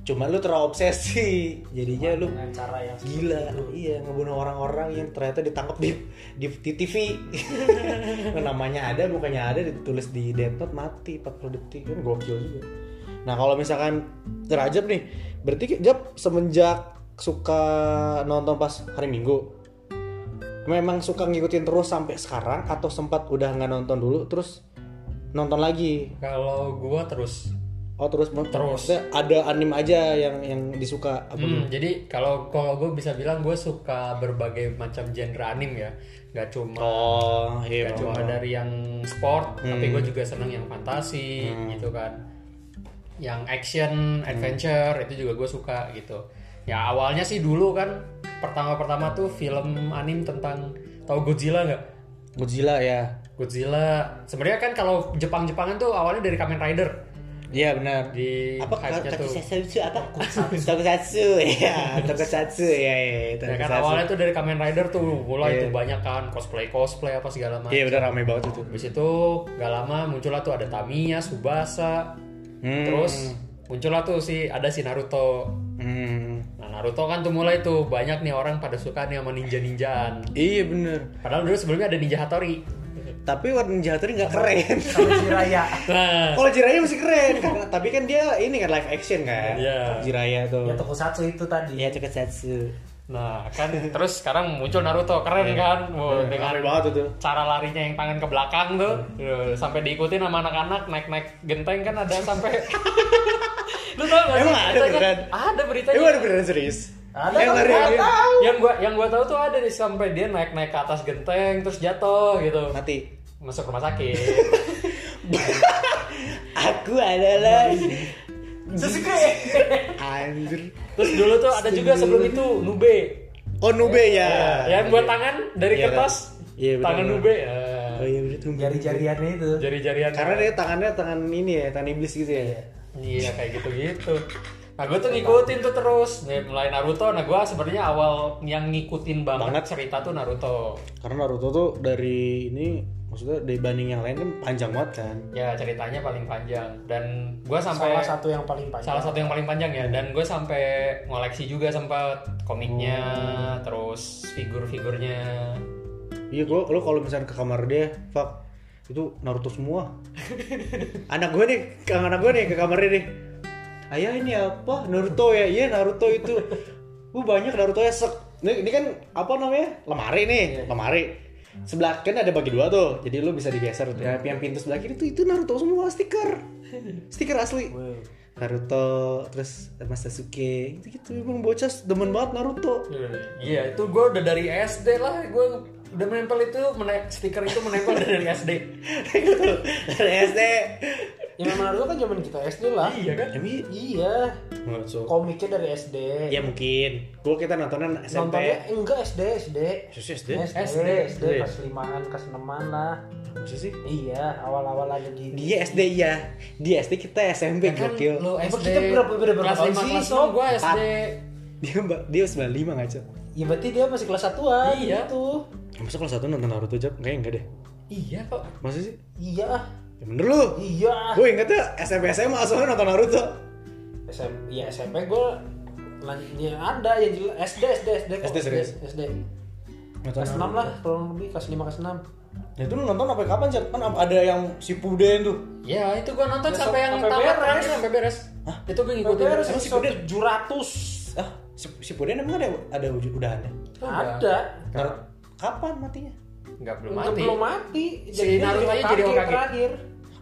Cuma lu terobsesi jadinya lu dengan cara yang gila. itu. iya ngebunuh orang-orang yang ternyata ditangkap di di, di TV namanya ada bukannya ada ditulis di Death Note mati 40 detik. Kan gokil juga. Nah kalau misalkan Rajab nih berarti Jab semenjak suka nonton pas hari Minggu memang suka ngikutin terus sampai sekarang atau sempat udah nggak nonton dulu terus nonton lagi. Kalau gua terus. Oh terus Terus. ada anime aja yang yang disuka apa Hmm, jadi kalau kalau gue bisa bilang gue suka berbagai macam genre anim ya. Nggak cuma oh iya nggak cuma dari yang sport tapi gue juga seneng yang fantasi gitu kan. Yang action adventure itu juga gue suka gitu. Ya awalnya sih dulu kan pertama-pertama tuh film anim tentang tahu Godzilla nggak? Godzilla ya Godzilla sebenarnya kan kalau Jepang-Jepangan tuh awalnya dari Kamen Rider Iya benar. di apa Tokusatsu apa? Tokusatsu ya, Tokusatsu ya ya. Ya kan awalnya tuh dari Kamen Rider tuh mulai Iya. tuh banyak kan cosplay cosplay apa segala macam. Iya benar ramai banget itu. Habis itu gak lama muncullah tuh ada Tamiya, Subasa, Hmm. terus muncullah tuh si ada si Naruto. Hmm. Nah Naruto kan tuh mulai tuh banyak nih orang pada suka nih sama ninja-ninjaan. Iya benar. Padahal dulu sebelumnya ada Ninja Hattori. Tapi Warna Ninja Hattori nggak keren. Sama Jiraya. Nah, Kalau Jiraiya masih keren, karena tapi kan dia ini kan live action kan. Iya. Jiraiya tuh. ya tokusatsu itu tadi. Iya Tokusatsu. nah kan terus sekarang muncul Naruto keren kan, Wow, dengan Ramai banget itu. cara larinya yang tangan ke belakang tuh Duh, sampai diikutin sama anak-anak naik-naik genteng kan ada sampai lu tau gak sih Emang ada beritanya? beneran? ada beritanya Emang ada beneran serius? Ada Yang nggak lari. tahu. yang gua yang gua tahu tuh ada nih sampai dia naik-naik ke atas genteng terus jatuh gitu Mati. masuk rumah sakit Aku adalah Sasuke. anjir. terus dulu tuh ada juga sebelum itu Nube Oh Nube ya. yang buat tangan dari Iya, kertas Iya, betul, tangan. Nube ya. Oh iya bener tuh. Jari-jariannya itu. jari-jarian Karena dia tangannya tangan ini ya, tangan iblis gitu ya. Iya kayak gitu-gitu. Nah gue tuh ngikutin tuh terus Nih, mulai Naruto. Nah gue sebenarnya awal yang ngikutin banget, Banget. cerita tuh Naruto. Karena Naruto tuh dari ini maksudnya dibanding yang lain kan panjang banget kan. Ya ceritanya paling panjang dan gue sampai Salah satu yang paling panjang. salah satu yang paling panjang ya. Dan gue sampai ngoleksi juga sempat komiknya, terus figur-figurnya. Iya gua lo kalau misalnya ke kamar dia, fuck itu Naruto semua. anak gue nih, kang anak gue nih ke kamarnya nih. Ayah ini apa? Naruto ya? Iya Naruto itu. Uh banyak Naruto ya sek. Ini, ini kan apa namanya? Lemari nih, lemari. Sebelah kan ada bagi dua tuh, jadi lu bisa digeser. Ya, yang pintu sebelah kiri tuh itu Naruto semua stiker, stiker asli. Wow. Naruto, terus Mas Sasuke, gitu gitu. Emang bocah demen banget Naruto. Iya itu gue udah dari SD lah. Gue udah menempel itu mene- stiker itu menempel dari SD. Dari SD. Ya memang Naruto kan zaman kita SD lah. Iya kan? Emang Iya. Nggak, so. Komiknya dari SD. Ya mungkin. Gua kita nontonan SMP. Nontonnya enggak SD, SD. Susu SD? SD, SD. SD, kelas limaan, kelas enaman lah. Masa sih? Iya, awal-awal ada di Dia SD iya. Dia SD kita SMP Ya kan gokil. lu Emang SD kita berapa- berapa kelas tahun 5 sih, kelas Sob? 6 gue SD. Dia mbak dia 95 ngaco. Ya berarti dia masih kelas satuan Iya. gitu. Ya, masa kelas 1 nonton Naruto Jap? Kayaknya enggak deh. Iya kok. Masa sih? Iya. Ya bener lu. Iya. Gue inget ya SMP SMA soalnya nonton Naruto. SM, ya SMP gue ya ada yang jelas SD SD SD kok. SD serius? SD Nonton kelas 6 Naruto. lah kurang lebih kelas 5 kelas 6 Nah itu lu nonton sampai kapan sih? Kan ada yang si Puden tuh. Ya itu gua nonton Ya, sampai yang sampai tamat beres. sampai beres. Hah? Itu gue ngikutin. Beres si Puden? 700 Ah, si, si Puden emang ada ada wujud udahannya? Udah. Ada Nar- kapan matinya? Nggak belum mati. Belum mati Si dia Naruto aja jadi Hokage. terakhir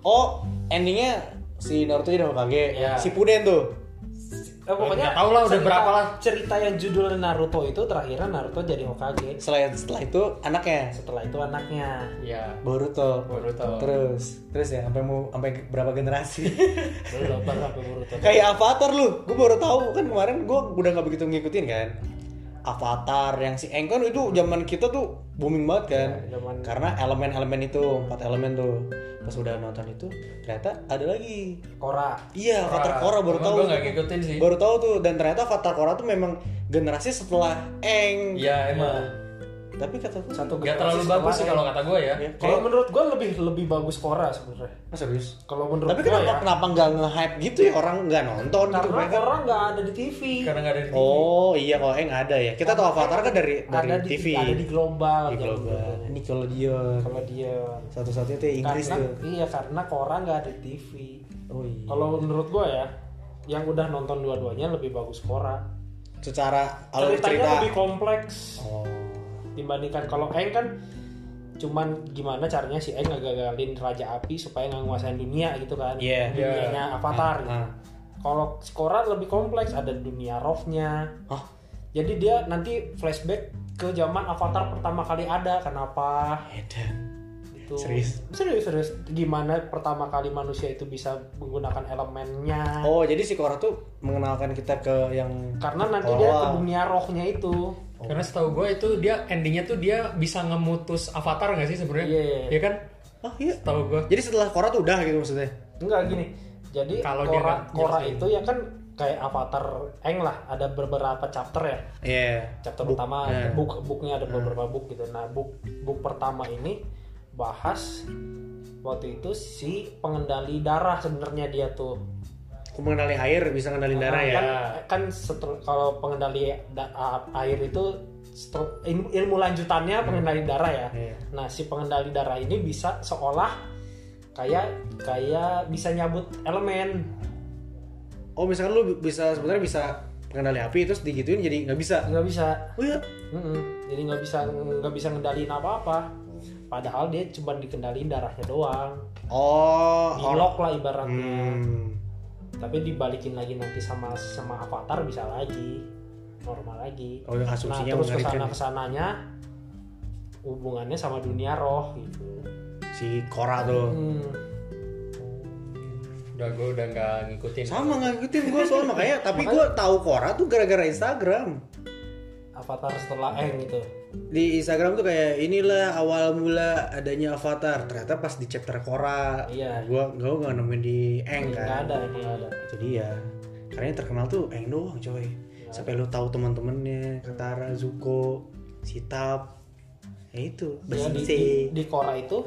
Oh, endingnya si Naruto jadi Hokage. Ya. Si Puden tuh. Eh, pokoknya tahu lah, udah cerita- berapa lah. Cerita yang judulnya Naruto itu terakhirnya Naruto jadi Hokage. Setelah setelah itu anaknya Setelah itu anaknya. Ya. Boruto. Boruto. Terus terus ya sampai mau sampai berapa generasi? Belum sampai Boruto. Kayak Avatar lu. Gue baru tahu kan kemarin gue udah nggak begitu ngikutin kan. Avatar yang si Eng kan itu zaman kita tuh booming banget kan. Ya, zaman- Karena elemen-elemen itu, empat elemen tuh. Pas udah nonton itu ternyata ada lagi. Korra. Iya, Avatar Korra baru tahu. Gue nggak ngikutin sih. Baru tahu tuh dan ternyata Avatar Korra tuh memang generasi setelah Eng. Iya emang. Tapi kata tuh Satu Gak terlalu bagus sih kalau kata gue ya. Ya, Kalau menurut gua lebih lebih bagus Korra sebenarnya. Serius. Kalau menurut Tapi kenapa ya. kenapa nggak nge-hype gitu ya orang nggak nonton gitu Karena mereka? Korra nggak ada di TV. Karena nggak ada di TV. Oh iya kalau Eng ada ya. Kita tahu Avatar kan dari dari ada di TV. Ada di global. Di global. Ini kalau dia Kalau dia satu-satunya tuh Inggris karena, tuh. Iya karena Korra nggak ada di TV. Oh iya. Kalau menurut gua ya, yang udah nonton dua-duanya lebih bagus Korra. secara alur Ceritanya cerita. lebih kompleks Oh. Dibandingkan kalau Eng kan cuman gimana caranya si Eng ngagagalin Raja Api supaya nggak nguasain dunia gitu kan. Iya. Dunianya Avatar. gitu. Ah. Kalau Korra lebih kompleks, ada dunia rohnya. Hah? Jadi dia nanti flashback ke zaman Avatar pertama kali ada. Kenapa? Edan. Itu Serius? Serius, serius. Gimana pertama kali manusia itu bisa menggunakan elemennya? Oh jadi si Korra tuh mengenalkan kita ke yang Karena nanti Oh. dia ke dunia rohnya itu. Karena setahu gue itu dia endingnya tuh dia bisa ngemutus Avatar nggak sih sebenarnya? Iya. Iya kan? Oh iya. Setahu gue. Jadi setelah Korra tuh udah gitu maksudnya. Enggak gini. Jadi Kalau dia Korra, Korra itu ya kan kayak Avatar Eng lah. Ada beberapa chapter ya. Iya. Chapter Book. pertama Nah. book booknya ada beberapa book gitu. Nah book book pertama ini bahas waktu itu si pengendali darah sebenarnya dia tuh. Mengenali air bisa ngendalin darah Nah, ya. kan, kan setel- kalau pengendali air itu ilmu, lanjutannya pengendali darah ya. Iya. Nah si pengendali darah ini bisa seolah kayak kayak bisa nyabut elemen. Oh misalkan lu bisa sebenarnya bisa mengenali api terus digituin jadi nggak bisa. Nggak bisa. Oh iya. Mm-mm. Jadi nggak bisa nggak bisa ngendaliin apa-apa. Padahal dia cuma dikendaliin darahnya doang. Oh. Di lock lah ibaratnya. Hmm. Tapi dibalikin lagi nanti sama sama avatar bisa lagi normal lagi. Oh yang Nah asumsinya terus mengerikan ke sana ya. ke sananya hubungannya sama dunia roh gitu. si Korra tuh. Hmm. Udah gue udah nggak ngikutin. Sama nggak ngikutin gue soal makanya tapi gue tahu Korra tuh gara-gara Instagram. Avatar setelah Eng gitu. Di Instagram tuh kayak inilah awal mula adanya Avatar. Ternyata pas di chapter Korra, Iya. gue gue nggak nemuin di Eng kan. ada ini nggak ada. Itu dia. Karena yang terkenal tuh Eng doang coy. Sampai lu tahu teman-temannya, Katara, Zuko, Sitap. Ya itu, Ya, di, di, di Korra itu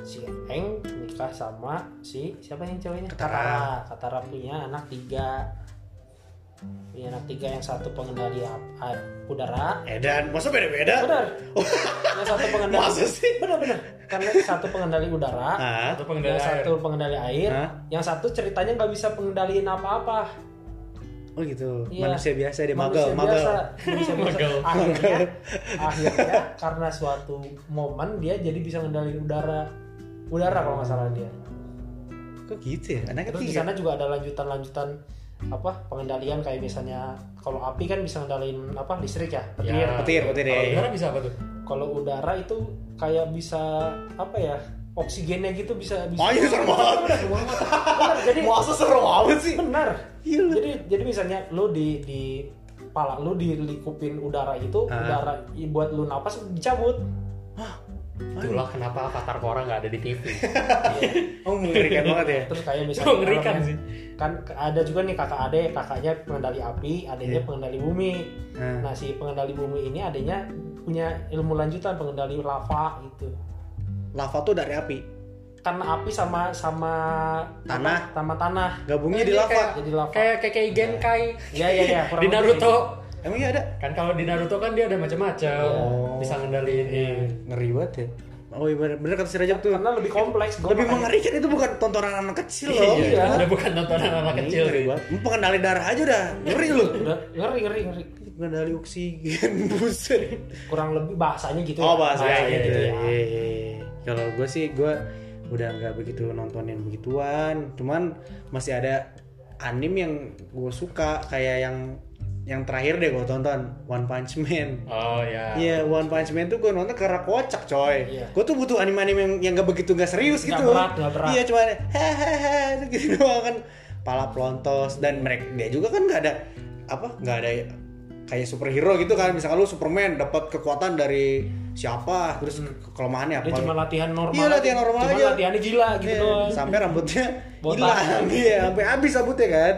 si Eng nikah sama si siapa yang ceweknya Katara. Katara Katara punya anak tiga punya anak tiga yang satu pengendali udara Eh dan masa beda-beda? benar yang satu pengendali Masa sih? benar benar karena satu pengendali udara Hah? Atau pengendali yang air. satu pengendali air Hah? yang satu ceritanya nggak bisa pengendaliin apa-apa Oh gitu. Iya. Manusia biasa dia manusia magal. biasa, manusia biasa. Magel. akhirnya akhirnya karena suatu momen dia jadi bisa ngendaliin udara udara kalau nggak salah dia Kok gitu ya? Anak terus di sana juga ada lanjutan-lanjutan apa pengendalian kayak misalnya kalau api kan bisa ngendaliin apa listrik ya petir Ya, petir, petir ya. Kalau udara bisa apa tuh? kalau udara itu kayak bisa apa ya oksigennya gitu bisa bisa iya, serem banget. Jadi Masa serem amat sih? benar Gila. jadi jadi misalnya lu di di pala lu dilikupin udara itu Ah. udara buat lu napas dicabut Itulah kenapa Avatar Korra nggak ada di TV. Oh mengerikan banget ya. terus kayak misalnya Mengerikan sih. kan ada juga nih kakak ade kakaknya pengendali api adanya Iya. pengendali bumi Nah. nah si pengendali bumi ini adanya punya ilmu lanjutan pengendali lava gitu Lava tuh dari api. karena api sama sama Tanah. sama tanah Gabungnya di lava. kayak- jadi lava Kayak kayak kayak Genkai. Iya, iya, iya, kurang Di Naruto. Emang iya ada? Kan kalau di Naruto kan dia ada macam-macam. Oh. Bisa ngendaliin Iya, ngeri banget ya. Oh iya bener, bener kata si Rajab tuh. karena lebih kompleks gua Lebih mengerikan itu bukan tontonan anak kecil loh. Iya, Iya. udah bukan tontonan anak Ini kecil ngeri sih. banget. Lu pengendali darah aja udah ngeri lu. udah ngeri ngeri ngeri Pengendali oksigen buset. kurang lebih bahasanya gitu Oh ya. bahasanya Bahasanya gitu. gitu ya. ya Iya, iya, iya. Kalau gue sih gue udah nggak begitu nontonin begituan. Cuman masih ada anim yang gue suka kayak yang yang terakhir deh gue tonton One Punch Man. Oh ya. Iya, One Punch Man tuh gue nonton karena kocak coy. Iya. Gue tuh butuh anime-anime yang yang gak begitu gak serius Nggak gitu. berat, nggak berat. Iya, cuma hahaha gitu doang kan. Pala pelontos dan mereka dia juga kan nggak ada apa nggak ada kayak superhero gitu kan. Misalkan lu Superman dapat kekuatan dari siapa, terus ke- kelemahannya dia apa? cuma latihan normal Iya, latihan normal cuma aja. latihannya gila gitu doang Sampai rambutnya hilang, iya, sampai habis rambutnya kan.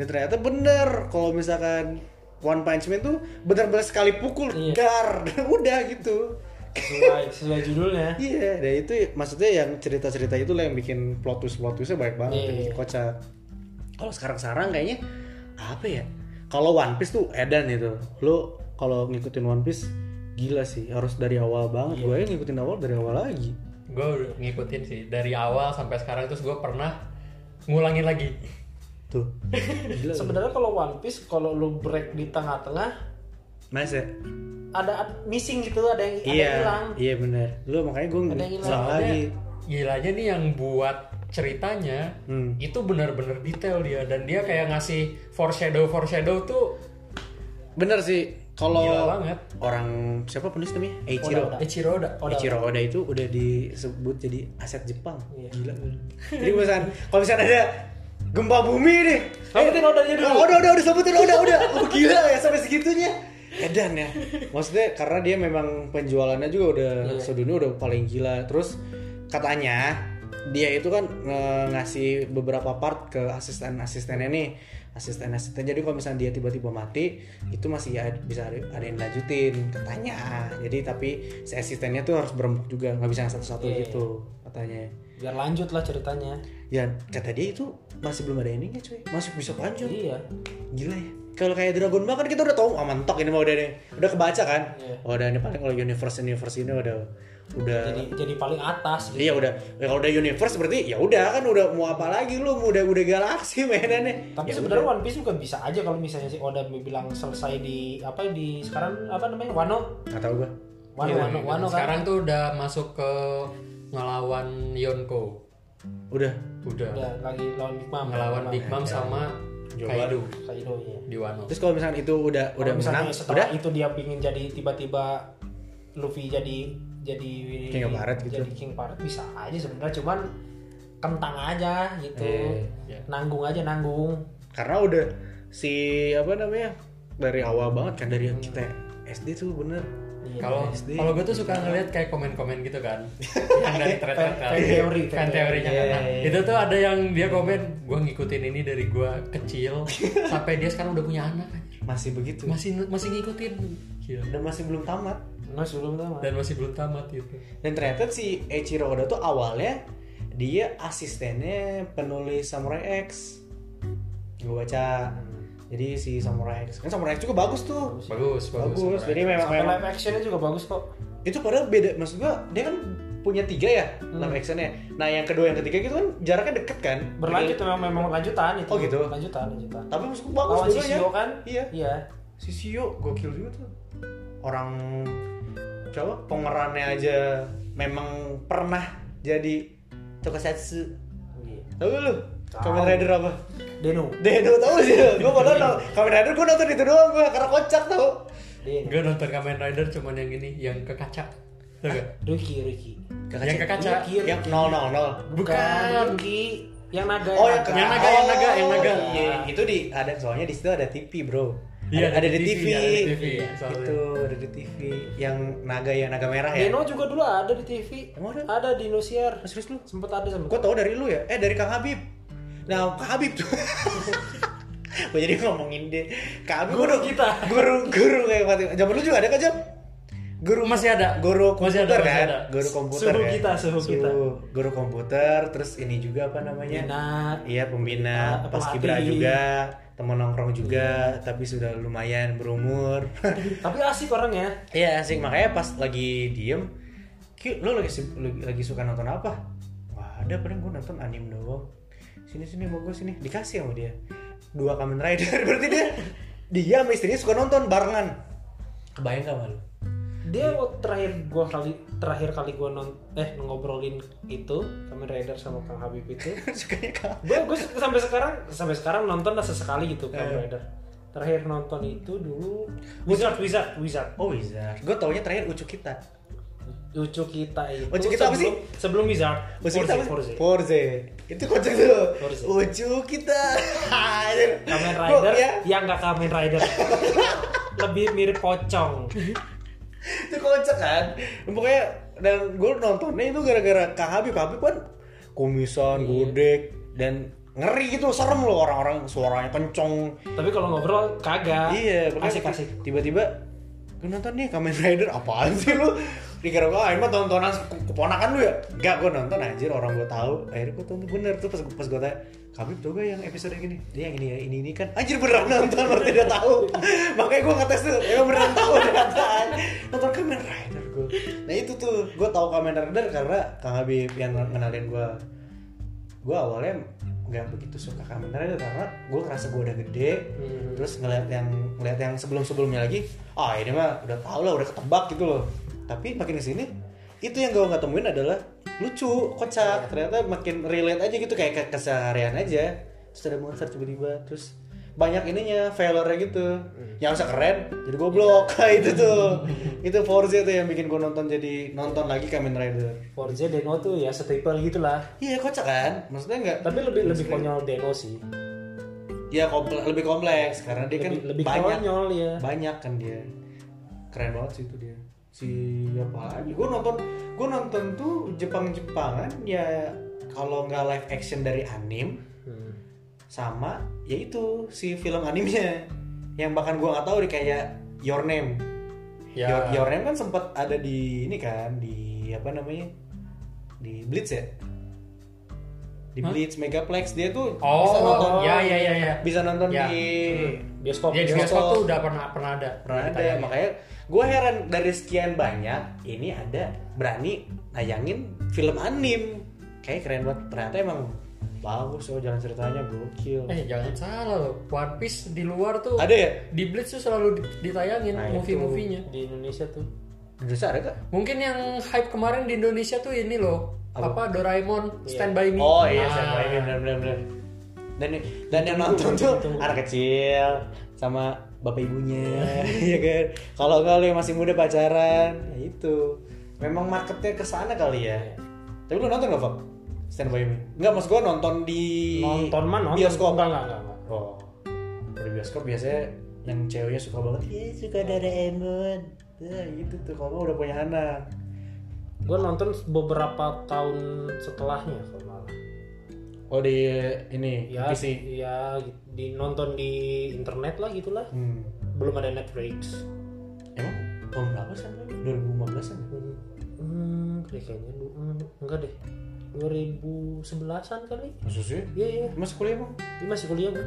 Dan ternyata bener kalau misalkan One Punch Man tuh benar-benar sekali pukul Iya. gar, udah gitu. sesuai sesuai judulnya Iya, dan itu maksudnya yang cerita-cerita itu lah yang bikin plot twist plot twistnya baik banget, Iya. bikin kocak. Kalau sekarang-sekarang kayaknya apa ya? Kalau One Piece tuh edan itu. Lo kalau ngikutin One Piece gila sih, harus dari awal banget. Iya. Gue ngikutin awal dari awal lagi. Gue udah ngikutin sih dari awal sampai sekarang terus gue pernah ngulangin lagi. Tuh. Sebenarnya kalau One Piece kalau lu break di tengah-tengah Mas ya? ada ad- missing gitu ada yang ada yang Iya, hilang iya bener. Lu makanya gue Ada yang hilang. ulang lagi. Gilanya nih yang buat ceritanya Hmm. itu benar-benar detail dia dan dia kayak ngasih foreshadow foreshadow tuh Bener sih. Kalau orang siapa penulis namanya? Eiichiro. Oda, Ichiro Oda. Oda. Eiichiro Oda itu udah disebut jadi aset Jepang. Iya. Gila. Jadi misalkan kalau misalkan ada gempa bumi nih. Sebutin Odanya dulu. Oh, udah udah udah sebutin udah udah. Oh gila ya sampai segitunya. Edan ya. Maksudnya karena dia memang penjualannya juga udah Iya. sedunia udah paling gila. Terus katanya dia itu kan nge- ngasih beberapa part ke asisten-asistennya nih asisten-asisten jadi kalau misalnya dia tiba-tiba mati itu masih ya bisa ada yang lanjutin katanya jadi tapi si asistennya tuh harus berembuk juga nggak bisa yang satu-satu Iya. gitu katanya biar lanjut lah ceritanya. Ya kata dia itu masih belum ada endingnya cuy. Masih bisa lanjut. Iya. Gila ya. Kalau kayak Dragon Ball kan kita udah tahu ah mentok ini mah udah deh. Udah kebaca kan? Iya. oh udah ini paling kalau universe universe ini udah udah jadi jadi paling atas gitu. iya udah. Ya, kalau udah universe berarti ya udah kan udah mau apa lagi lu? Mau udah udah galaksi mainannya. Tapi Ya sebenarnya udah. One Piece juga bisa aja kalau misalnya si Oda bilang selesai di apa di sekarang apa namanya? Wano? Nggak tahu gua. Wano Iya, Wano Wano kan? Sekarang tuh udah masuk ke ngelawan Yonko. udah Udah. udah lagi lawan Big Mom Ngelawan Big Mom sama Kaido Kaido ya di Wano. terus kalau misalkan itu udah udah misalnya menang setelah udah itu dia pingin jadi tiba-tiba Luffy jadi jadi King of Pirate gitu. jadi King Pirate bisa aja sebenarnya cuman kentang aja gitu Iya. nanggung aja nanggung karena udah si apa namanya dari awal banget kan dari yang kita SD tuh bener Iya. Kalau SD. kalau gue tuh suka ngeliat kayak komen-komen gitu kan, yang dari thread Fan- kan, fan teorinya kan. theory. Nah, Iya, iya, itu tuh ada yang dia komen, gue ngikutin ini dari gue kecil sampai dia sekarang udah punya anak, masih begitu masih masih ngikutin, Gila. dan masih belum tamat Nah, sebelum tamat. dan masih belum tamat gitu. Dan ternyata si Eiichiro Oda tuh awalnya dia asistennya penulis Samurai X. Gue baca. Jadi si Samurai X kan Samurai X juga bagus tuh. Bagus, bagus. Bagus. Jadi memang, Sampai memang live actionnya juga bagus kok. itu padahal beda. Maksud gua dia kan punya tiga ya Hmm. live actionnya. Nah yang kedua yang ketiga gitu kan jaraknya deket kan. Berlanjut Jadi- memang memang lanjutan itu. Oh, gitu? Lanjutan, lanjutan. Tapi maksud gua bagus Lawan si dua-duanya. Shio kan? Iya. Iya. Si Shio gokil juga tuh. Orang coba pemerannya aja memang pernah jadi tokusatsu. Iya. Tahu lu? Kamen Rider apa? Deno. Deno tahu sih lu. Gua padahal nonton- Kamen Rider gua nonton itu doang gua karena kocak tau. Gue nonton Kamen Rider cuman yang ini, yang ke kaca. Tau? Ricky, Ricky. Yang ke kaca. Yang 000. Bukan. Ricky. Yang naga. Oh yang Yang naga, yang naga, yang naga. Iya, itu di ada soalnya di situ ada TV, Bro. Iya, ada, ada di TV, ada di TV, ya, soalnya. itu ada di TV yang naga ya naga merah ya Deno juga dulu ada di TV. Emang ada? Ada di Indosiar. Serius lu Sempet ada sama. gue tau dari lu ya eh dari kang Habib nah kang Habib tuh gue jadi ngomongin dia kang Habib Guru kita. guru guru kayak mati zaman lu juga ada kan jam guru Masih ada. guru Masih komputer ada, masih kan ada. guru komputer Suhu kan? kita, suhu kita. guru komputer terus ini juga apa namanya Pembina. iya pembina Ah, pas kibra juga teman nongkrong juga tapi sudah lumayan berumur Tapi asik orangnya. Iya asik makanya pas lagi diem lo lagi, lagi suka nonton apa? Wah ada paling gue nonton anime doang Sini sini mau gue sini Dikasih sama dia Dua Kamen Rider Berarti dia Dia sama istrinya suka nonton barengan Kebayang gak malu? Dia waktu terakhir gua kali terakhir kali gua non eh ngobrolin itu Kamen Rider sama Kang Habib itu. Sukanya kak gue gue sampai sekarang sampai sekarang nonton lah sesekali gitu Eh. Kamen Rider. Terakhir nonton itu dulu Wizard Wizard Wizard. Oh Wizard Gue taunya terakhir Ucu kita Lucu kita itu. Lucu kita apa sih? sebelum- Wizard. Ucu kita apa sih? Forze. Itu kocak tuh Forze. Kita Kamen Rider ya, yang nggak Kamen Rider. Lebih mirip pocong. itu kocak kan pokoknya dan gue nontonnya itu gara-gara Kang Habib Habib kan kumisan godek dan ngeri gitu serem loh orang-orang suaranya kenceng Tapi kalau ngobrol kagak. iya asik asik. tiba-tiba gue nonton nih Kamen Rider apaan sih lu? Dikira gue ah ini mah tontonan ke- keponakan lu ya? Enggak gue nonton anjir orang gue tahu. Akhirnya gue tonton bener tuh pas pas gue tanya Habib tuh gak yang episode yang gini. Dia yang ini ya ini ini kan. Anjir beneran nonton lo tidak tahu. Makanya gue ngetes tuh emang beneran tahu ternyata nonton Kamen Rider gue nah itu tuh gue tahu Kamen Rider karena Kang Habib yang ngenalin gue gue awalnya nggak begitu suka Kamen Rider karena gue ngerasa gue udah gede. Hmm. terus ngeliat yang ngeliat yang sebelum sebelumnya lagi ah ini mah udah tau lah udah ketebak gitu loh. Tapi makin ke sini itu yang gue nggak temuin adalah lucu kocak. Ternyata makin relate aja gitu kayak ke keseharian aja. Terus ada monster tiba-tiba terus banyak ininya failure gitu. Yang usah keren jadi goblok. Itu tuh. Itu Forza tuh yang bikin gue nonton jadi nonton lagi Kamen Rider. Forza Deno tuh ya setipe gitulah. iya kocak kan? Maksudnya nggak Tapi lebih lebih konyol Deno sih. ya komple- lebih kompleks. Karena dia kan lebih, lebih banyak. konyol ya. banyak kan dia. Keren banget sih itu dia. Si apa lagi? Gue nonton gue nonton tuh Jepang Jepangan ya kalau nggak live action dari anim Hmm. sama yaitu si film animenya yang bahkan gue nggak tahu deh kayak Your Name Ya. Your, Your Name kan sempat ada di ini kan di apa namanya di Blitz ya di Hah? Blitz Megaplex dia tuh Oh, bisa nonton ya ya ya ya. bisa nonton Ya. di Bioskop. Ya di bioskop. bioskop tuh udah pernah pernah ada. pernah ada ditayangin. makanya gue heran dari sekian banyak ini ada berani nayangin film anim kayak keren banget ternyata emang bagus oh jalan ceritanya gokil Eh jangan salah loh, One Piece di luar tuh ada ya di Blitz tuh selalu di- ditayangin Nah, movie-movienya. di Indonesia tuh. Indonesia ada gak? Mungkin yang hype kemarin di Indonesia tuh ini loh, apa, Doraemon Stand by Me. Oh iya, Nah, Stand By Me, bener. Dan dan yang nonton tuh anak kecil sama bapak ibunya, ya kan. Kalau kali yang masih muda pacaran, ya itu. Memang marketnya ke sana kali ya. Tapi lu nonton gak, Pak? Stand By Me? Enggak, maksud gua nonton di Nonton mah nonton. bioskop. Enggak enggak enggak. enggak. Oh. Di bioskop biasanya yang ceweknya suka banget, iya suka Doraemon. Ya gitu tuh, kalau udah punya anak. Gue nonton beberapa tahun setelahnya kalau malah. Oh di ini Ya, PC. ya di nonton di internet lah gitulah. Hmm. Belum ada Netflix. Emang tahun berapa sih? 2015 an? Hmm, hmm kayaknya hmm, enggak deh. 2011-an kali. Maksud sih? Iya iya. Masih kuliah bang? Dia masih kuliah gue.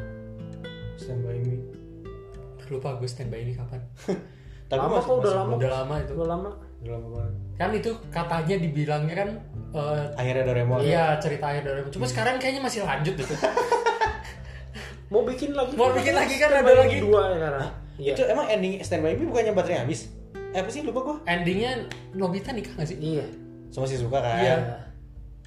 Stand by me. Lupa gue Stand by Me kapan. Tapi Lama masih- kok, udah lama. Udah lama itu. Udah lama. Udah lama banget. Kan itu katanya dibilangnya kan eh, Akhirnya Doraemon. Iya ceritanya Doraemon. Cuma sekarang kayaknya masih lanjut itu. Mau bikin lagi. Mau bikin lagi kan, ada lagi. dua ya karena. Iya. Itu emang ending Stand by me bukannya baterainya habis? Eh apa sih lupa gua? Endingnya Nobita nikah gak sih? Iya. Sama si suka kan? Iya.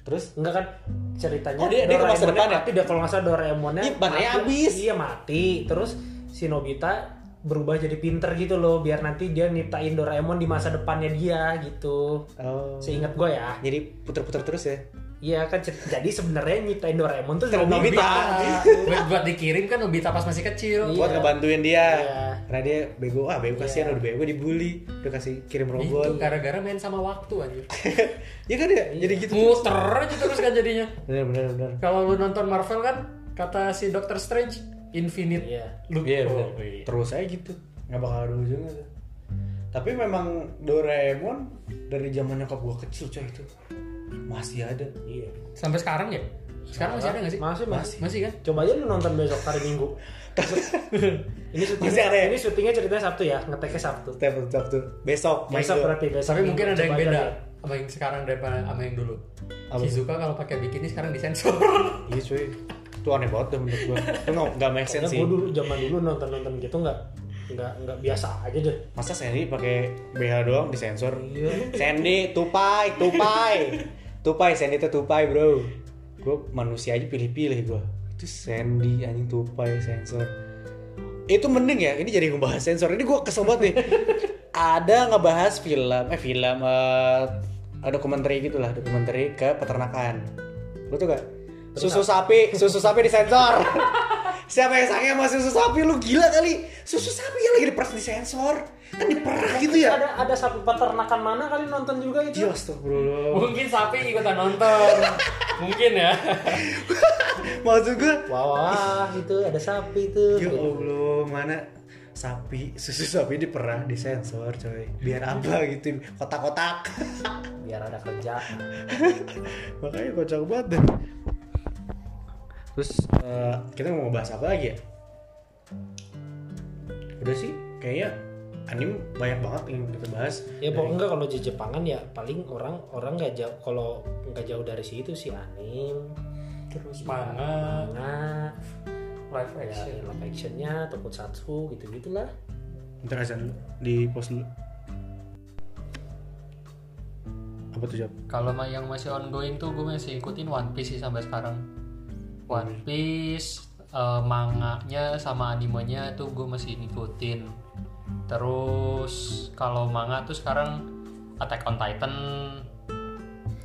Terus Enggak kan ceritanya Oh, dia- dia ke masa depan ya? mati, dia kalau nggak salah Doraemonnya Ih, baterainya mati. habis. Iya mati. Terus si Nobita berubah jadi pinter gitu loh biar nanti dia nyiptain Doraemon di masa depannya dia gitu. oh. Seingat gue ya. Jadi puter-puter terus ya? Iya kan jadi sebenarnya nyiptain Doraemon tuh Sama dari Nobita. buat, buat dikirim kan Nobita pas masih kecil. Iya. buat ngebantuin dia Iya. karena dia bego ah bego kasihan Iya. udah bego dibully udah kasih kirim Itu robot gara-gara main sama waktu anjir. ya kan ya jadi gitu Muter aja terus kan jadinya. bener bener bener Kalau lu nonton Marvel kan kata si Doctor Strange infinite Iya. loop. Iya Oh, bener. iya. Terus aja gitu. Nggak bakal ada ujungnya. Tapi memang Doraemon dari zaman nyokap gua kecil coy itu masih ada. Iya. Sampai sekarang ya? Sekarang masih ada gak sih? Masih, masih. Masih kan? Coba aja lu nonton besok hari Minggu. ini syutingnya, Masih ada ya? ini syutingnya ceritanya Sabtu ya, ngeteknya Sabtu. Setiap tuh besok Besok berarti besok. Tapi mungkin ada yang beda sama yang sekarang daripada sama yang dulu. Apa Shizuka kalau pakai bikini sekarang disensor. Iya cuy. Itu aneh banget tuh menurut gua. Itu nggak make sense sih. gue dulu zaman dulu nonton nonton gitu nggak nggak nggak biasa aja deh. Masa Sandy pakai BH doang disensor? Iya. Sandy tupai, tupai. tupai Sandy itu tupai, Bro. Gue manusia aja pilih-pilih gua. Itu Sandy anjing tupai sensor. Itu mending ya, ini jadi ngebahas sensor. Ini gua kesel banget nih. Ada ngebahas film, eh film eh ada dokumenter gitu lah, dokumenter ke peternakan. Lu tuh gak? Susu sapi, susu sapi disensor. Siapa yang sayang sama susu sapi? Lu gila kali. Susu sapi yang lagi diperas disensor. Kan diperah gitu ya. Ada ada sapi peternakan mana kali nonton juga itu? Iya, astagfirullah. Mungkin sapi ikutan nonton. Mungkin ya. Maksud gue, Wah, wah, itu ada sapi tuh. ya Allah, mana sapi, susu sapi diperah, disensor coy. Biar apa gitu, kotak-kotak. Biar ada kerja. Makanya kocak banget deh. Terus eh, kita mau bahas apa lagi ya? Udah sih, kayaknya anime banyak banget yang kita bahas. Ya pokoknya enggak kalau di Jepangan ya paling orang orang nggak jauh kalau nggak jauh dari situ sih anim, Terus manga, manga, live ya action. live actionnya, tokusatsu gitu gitulah. Bentar aja di post dulu. Apa tuh jawab? Kalau yang masih ongoing tuh gue masih ikutin One Piece sih sampai sekarang. One Piece, eh, manganya sama animenya tuh gue masih ngikutin. Terus kalau manga tuh sekarang Attack on Titan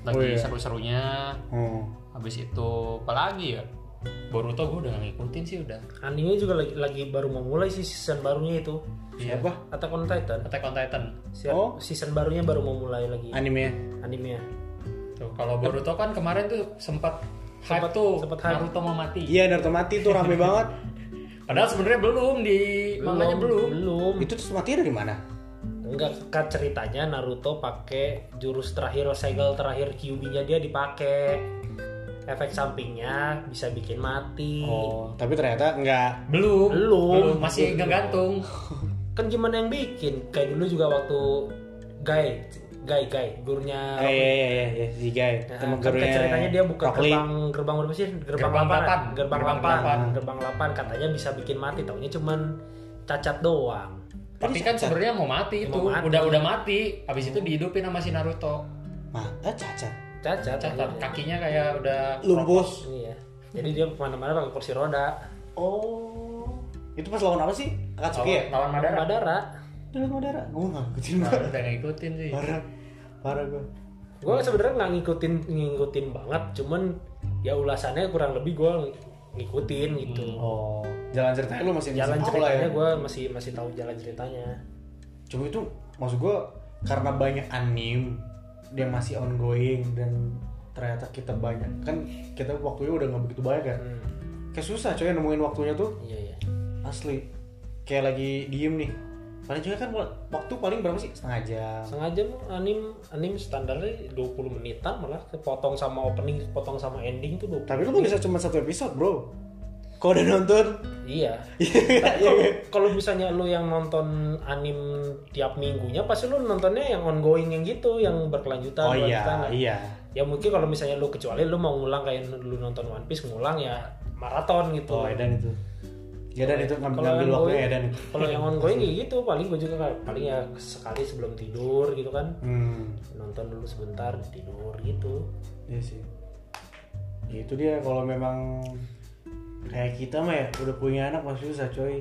lagi Oh, iya. seru-serunya. Oh, Habis itu apa lagi ya? Boruto gue udah ngikutin sih udah. Anime juga lagi, lagi baru mau mulai sih season barunya itu. siapa? Attack on Titan. Attack on Titan. Si- Oh. Season barunya baru mau mulai lagi Animenya? animenya. Tuh, kalau Boruto kan kemarin tuh sempat hype tuh sempat hype. Naruto mau mati. Iya, Naruto mati tuh rame banget. Padahal sebenarnya belum di manganya belum. Belum. Itu terus matinya dari mana? Enggak kan ceritanya Naruto pakai jurus terakhir segel terakhir Kyuubi-nya dia dipakai. Efek sampingnya bisa bikin mati. Oh, tapi ternyata enggak. Belum. Belum. masih ngegantung. Kan gimana yang bikin? Kayak dulu juga waktu Guy, Guy, Guy, gurunya Eh, iya iya iya iya si Guy. Nah, Temen kan gurunya ceritanya dia buka Rock Lee. gerbang gerbang berapa sih? Gerbang, Gerbang 8. delapan. Gerbang Gerbang 8. delapan. Gerbang 8 katanya bisa bikin mati, taunya cuman cacat doang. Tapi kan sebenarnya mau mati itu. Mau mati. Udah udah mati. Habis itu dihidupin sama si Naruto. Mah, eh, cacat. Cacat, akhirnya. kakinya kayak udah Lumpuh. Iya. Jadi dia ke mana-mana pakai kursi roda. Oh. Itu pas lawan apa sih? Akatsuki ya? lawan Madara. Madara. Lawan Madara. Gue nggak ngikutin Nah, banget. udah ngikutin sih. Parah. Parah gue. Gue sebenarnya nggak ngikutin ngikutin banget, cuman ya ulasannya kurang lebih gue ngikutin gitu. Oh. Jalan ceritanya lu masih Jalan ceritanya ya. gue masih masih tahu jalan ceritanya. Cuma itu maksud gue karena banyak anime dia masih ongoing dan ternyata kita banyak kan kita waktunya udah nggak begitu banyak kan Hmm. kayak susah coy nemuin waktunya tuh Iya iya. asli kayak lagi diem nih paling juga kan waktu paling berapa sih? Setengah jam. Sengaja anim anim standarnya 20 menitan malah. Potong sama opening, potong sama ending tuh 20 tapi lu kan bisa cuma satu episode bro? Kalau udah nonton? Iya. Tapi kalau- kalau misalnya lu yang nonton anim tiap minggunya pasti lu nontonnya yang ongoing yang gitu, yang berkelanjutan. oh iya iya. Ya mungkin kalau misalnya lu kecuali lu mau ngulang kayak lu nonton One Piece ngulang ya maraton gitu. oh Edan itu ya dan itu ngambil, ngambil ongoing- Edan itu Kalau yang ongoing ya gitu, paling gue juga kayak paling ya sekali sebelum tidur gitu kan. hmm. Nonton dulu sebentar tidur gitu. iya sih. Ya, itu dia kalau memang kayak kita mah ya udah punya anak masih susah coy.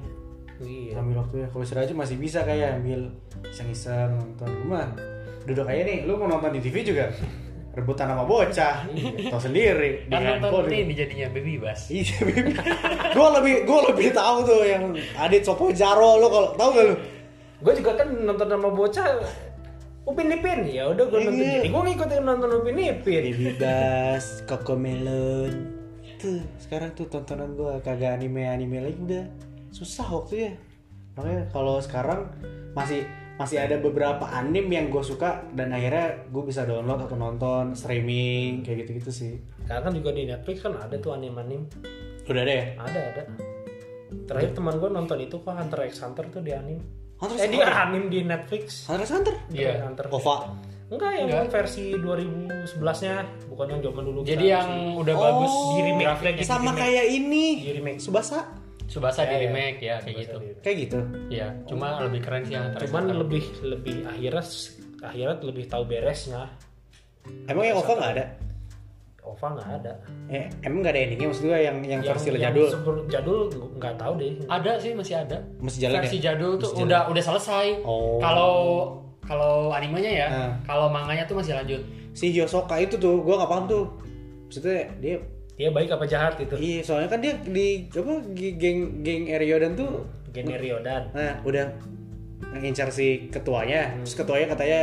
Iya. ambil waktu ya. Kalau aja masih bisa kayak ambil iseng-iseng nonton. Rumah duduk aja nih lu mau nonton di TV juga rebutan sama bocah. Tau sendiri. Di kan nonton handphone ini jadinya baby bus. Iya, gue lebih gue lebih tahu tuh yang Adit Sopo Jaro. Lo kalau tahu gak lu? gue juga kan nonton sama bocah Upin Ipin. Ya udah gue nonton. Iya. jadi gue ngikutin nonton Upin Ipin. Baby Coco Melon. Tuh, sekarang tuh tontonan gue kagak anime-anime lagi udah. Susah waktunya. Makanya kalau sekarang masih masih ada beberapa anime yang gue suka dan akhirnya gue bisa download atau nonton streaming kayak gitu-gitu sih. karena kan juga di Netflix kan ada tuh anim-anim Udah deh. ada ada terakhir teman gue nonton itu kok Hunter x Hunter tuh di anim Hunter eh x dia Hunter? anim di Netflix Hunter x Hunter. Iya. Hunter OVA. enggak yang Enggak. versi 2011 nya bukan yang zaman dulu jadi yang masih- udah bagus di remake sama kayak ini. Di remake. Subasa. Subasa di Ya, ya. remake ya kayak gitu Kayak gitu. Iya, cuma lebih keren sih yang cuman Hunter. lebih lebih akhirnya akhirnya lebih tahu beresnya Emang yang OVA nggak ada? OVA nggak ada Eh, emang nggak ada endingnya maksud gue yang yang versi yang jadul sebelum jadul nggak tahu deh ada sih masih ada masih jalan versi ya? jadul tuh Masih jalan. udah udah selesai Oh. kalau kalau animenya ya Nah. kalau manganya tuh masih lanjut Si Yosoka itu tuh, gue nggak paham tuh. Maksudnya dia dia baik apa jahat gitu Iya, soalnya kan dia di apa geng geng Eriodan tuh Gene Ryodan nah udah ngincar si ketuanya. Terus ketuanya katanya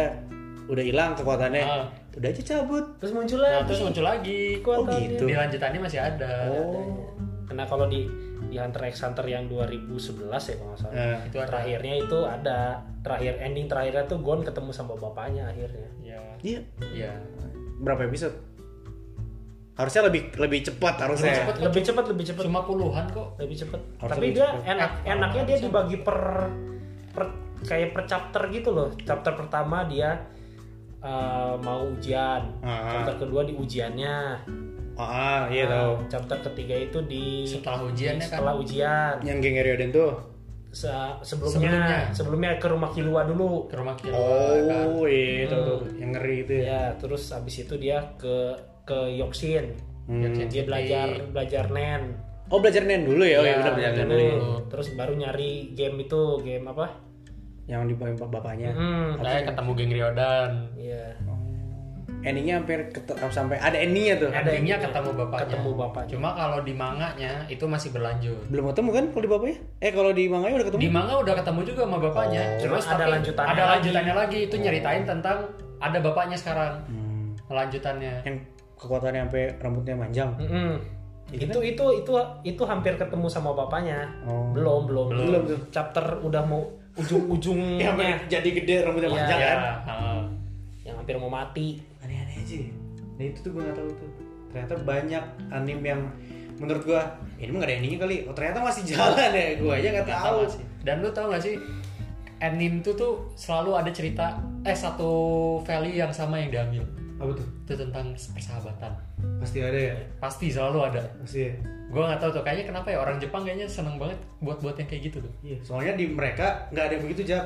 udah hilang kekuatannya. Ah. Udah aja cabut. terus muncul nah lagi terus muncul lagi Oh gitu. di lanjutannya masih ada Oh. karena kalau di di Hunter x Hunter yang 2011 ya kalau nggak salah Nah, itu ada terakhirnya itu ada terakhir ending terakhirnya tuh Gon ketemu sama bapaknya akhirnya ya iya. ya Berapa episode? Harusnya lebih lebih cepat harusnya. cepet. lebih cepat lebih cepat cuma puluhan kok lebih cepat tapi lebih dia cepet. enak enaknya dia dibagi per, per kayak per chapter gitu loh chapter pertama dia eh, mau ujian Ah. chapter kedua di ujiannya Ah, iya Nah, tahu. chapter ketiga itu di setelah ujiannya kan setelah ujian Yang geng Eriodan tuh. Se- sebelumnya, sebelumnya ke rumah Kilua dulu ke rumah kan Oh, iya tahu tuh. Yang ngeri itu ya. ya terus abis itu dia ke ke Yokshin Hmm. Yokshin dia belajar belajar nen Oh, belajar nen dulu ya. Oh, ya, Ya, udah belajar nen dulu. dulu. ya. terus baru nyari game itu game apa Yang dibawain bapaknya. hmm saya ketemu geng Ryodan iya Endingnya hampir ket- sampai ada endingnya tuh. Ada endingnya endingnya. ketemu bapaknya Ketemu bapaknya. cuma kalau di manganya itu masih berlanjut Belum ketemu kan kalau di bapaknya? Eh kalau di manganya udah ketemu? di manga udah ketemu juga sama bapaknya Oh. terus Cuma ada tapi lanjutannya ada lagi. lanjutannya lagi itu nyeritain tentang ada bapaknya sekarang Hmm. lanjutannya Yang kekuatannya sampai rambutnya panjang. Mm-mm. itu itu itu itu hampir ketemu sama bapaknya Oh. belum belum Belum tuh. chapter udah mau ujung-ujungnya Yang jadi gede rambutnya Iya. panjang ya kan? heeh. yang hampir mau mati Aneh-aneh aja. Nah itu tuh gue gak tahu tuh. Ternyata banyak anime yang menurut gue ini mah gak ada endingnya kali. Oh ternyata masih jalan ya. Gue aja gak Nggak tahu. tahu sih. Dan lu tau gak sih anime tuh tuh selalu ada cerita eh satu value yang sama yang diambil. Apa tuh? Itu tentang persahabatan. Pasti ada ya. Pasti selalu ada. Pasti ya. Gue nggak tahu tuh kayaknya kenapa ya orang Jepang kayaknya seneng banget buat-buat yang kayak gitu tuh. Iya. Soalnya di mereka nggak ada yang begitu jak.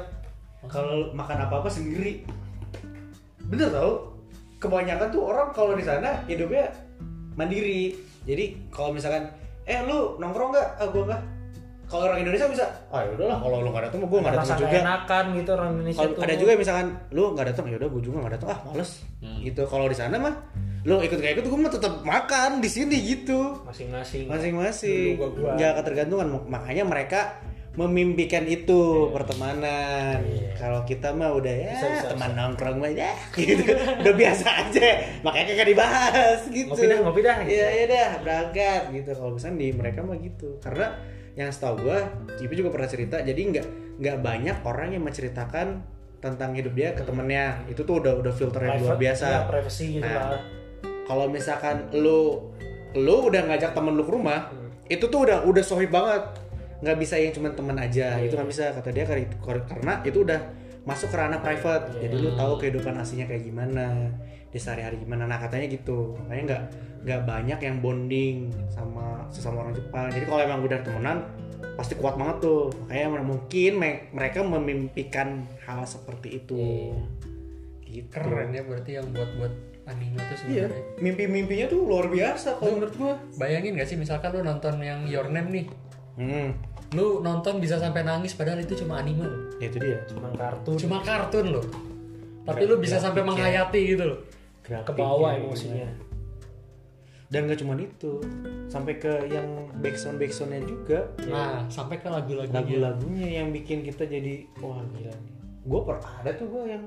Kalau makan apa-apa sendiri. Bener tau? Kebanyakan tuh orang kalau di sana hidupnya mandiri. Jadi kalau misalkan, eh lu nongkrong nggak? Ah gua nggak. Kalau orang Indonesia bisa, ah yaudahlah kalau lu nggak datang, gua nggak datang juga. enakan gitu orang Indonesia Kalau tuh ada juga misalkan lu nggak datang, ya udah gue juga nggak datang, ah males. Hmm. Gitu. Kalau di sana mah, lu ikut gak ikut, gue mah tetap makan di sini gitu. masing-masing Masing-masing. Dulu gua- gua. Nggak ketergantungan, makanya mereka memimpikan itu pertemanan. Kalau kita mah udah ya. Bisa, bisa, teman nongkrong mah ya gitu. udah biasa aja. Makanya kagak dibahas gitu. Ngopi dah, ngopi dah, gitu. Iya, iya dah, berangkat gitu. Kalau misalnya di mereka mah gitu. Karena yang setahu gua, Cipi juga pernah cerita, jadi nggak nggak banyak orang yang menceritakan tentang hidup dia ke temennya. Itu tuh udah udah filter yang luar biasa. ya, privacy gitu Nah, kalau misalkan lu lu udah ngajak temen lu ke rumah Hmm. itu tuh udah udah sohib banget nggak bisa yang cuma teman aja Iya. itu nggak bisa kata dia kar- kar- karena itu udah masuk ke ranah private Iya. jadi lu tahu kehidupan aslinya kayak gimana di sehari-hari gimana nah katanya gitu makanya nggak nggak banyak yang bonding sama sesama orang Jepang jadi kalau emang udah temenan pasti kuat banget tuh makanya mungkin me- mereka memimpikan hal seperti itu Iya. gitu Keren ya berarti yang buat-buat anime tuh Iya, sebenarnya. mimpi-mimpinya tuh luar biasa kalau menurut gua. Bayangin gak sih misalkan lu nonton yang Your Name nih, Hmm, lu nonton bisa sampai nangis padahal itu cuma anime loh. ya itu dia. cuma kartun Cuma kartun loh. Tapi lu bisa sampai menghayati gitu loh. Grafiknya ke bawah gimana. emosinya. dan gak cuma itu sampai ke yang backsound backsoundnya juga. Nah, sampai ke lagu-lagunya. lagu-lagunya yang bikin kita jadi wah gila nih. Gue pernah ada tuh gue yang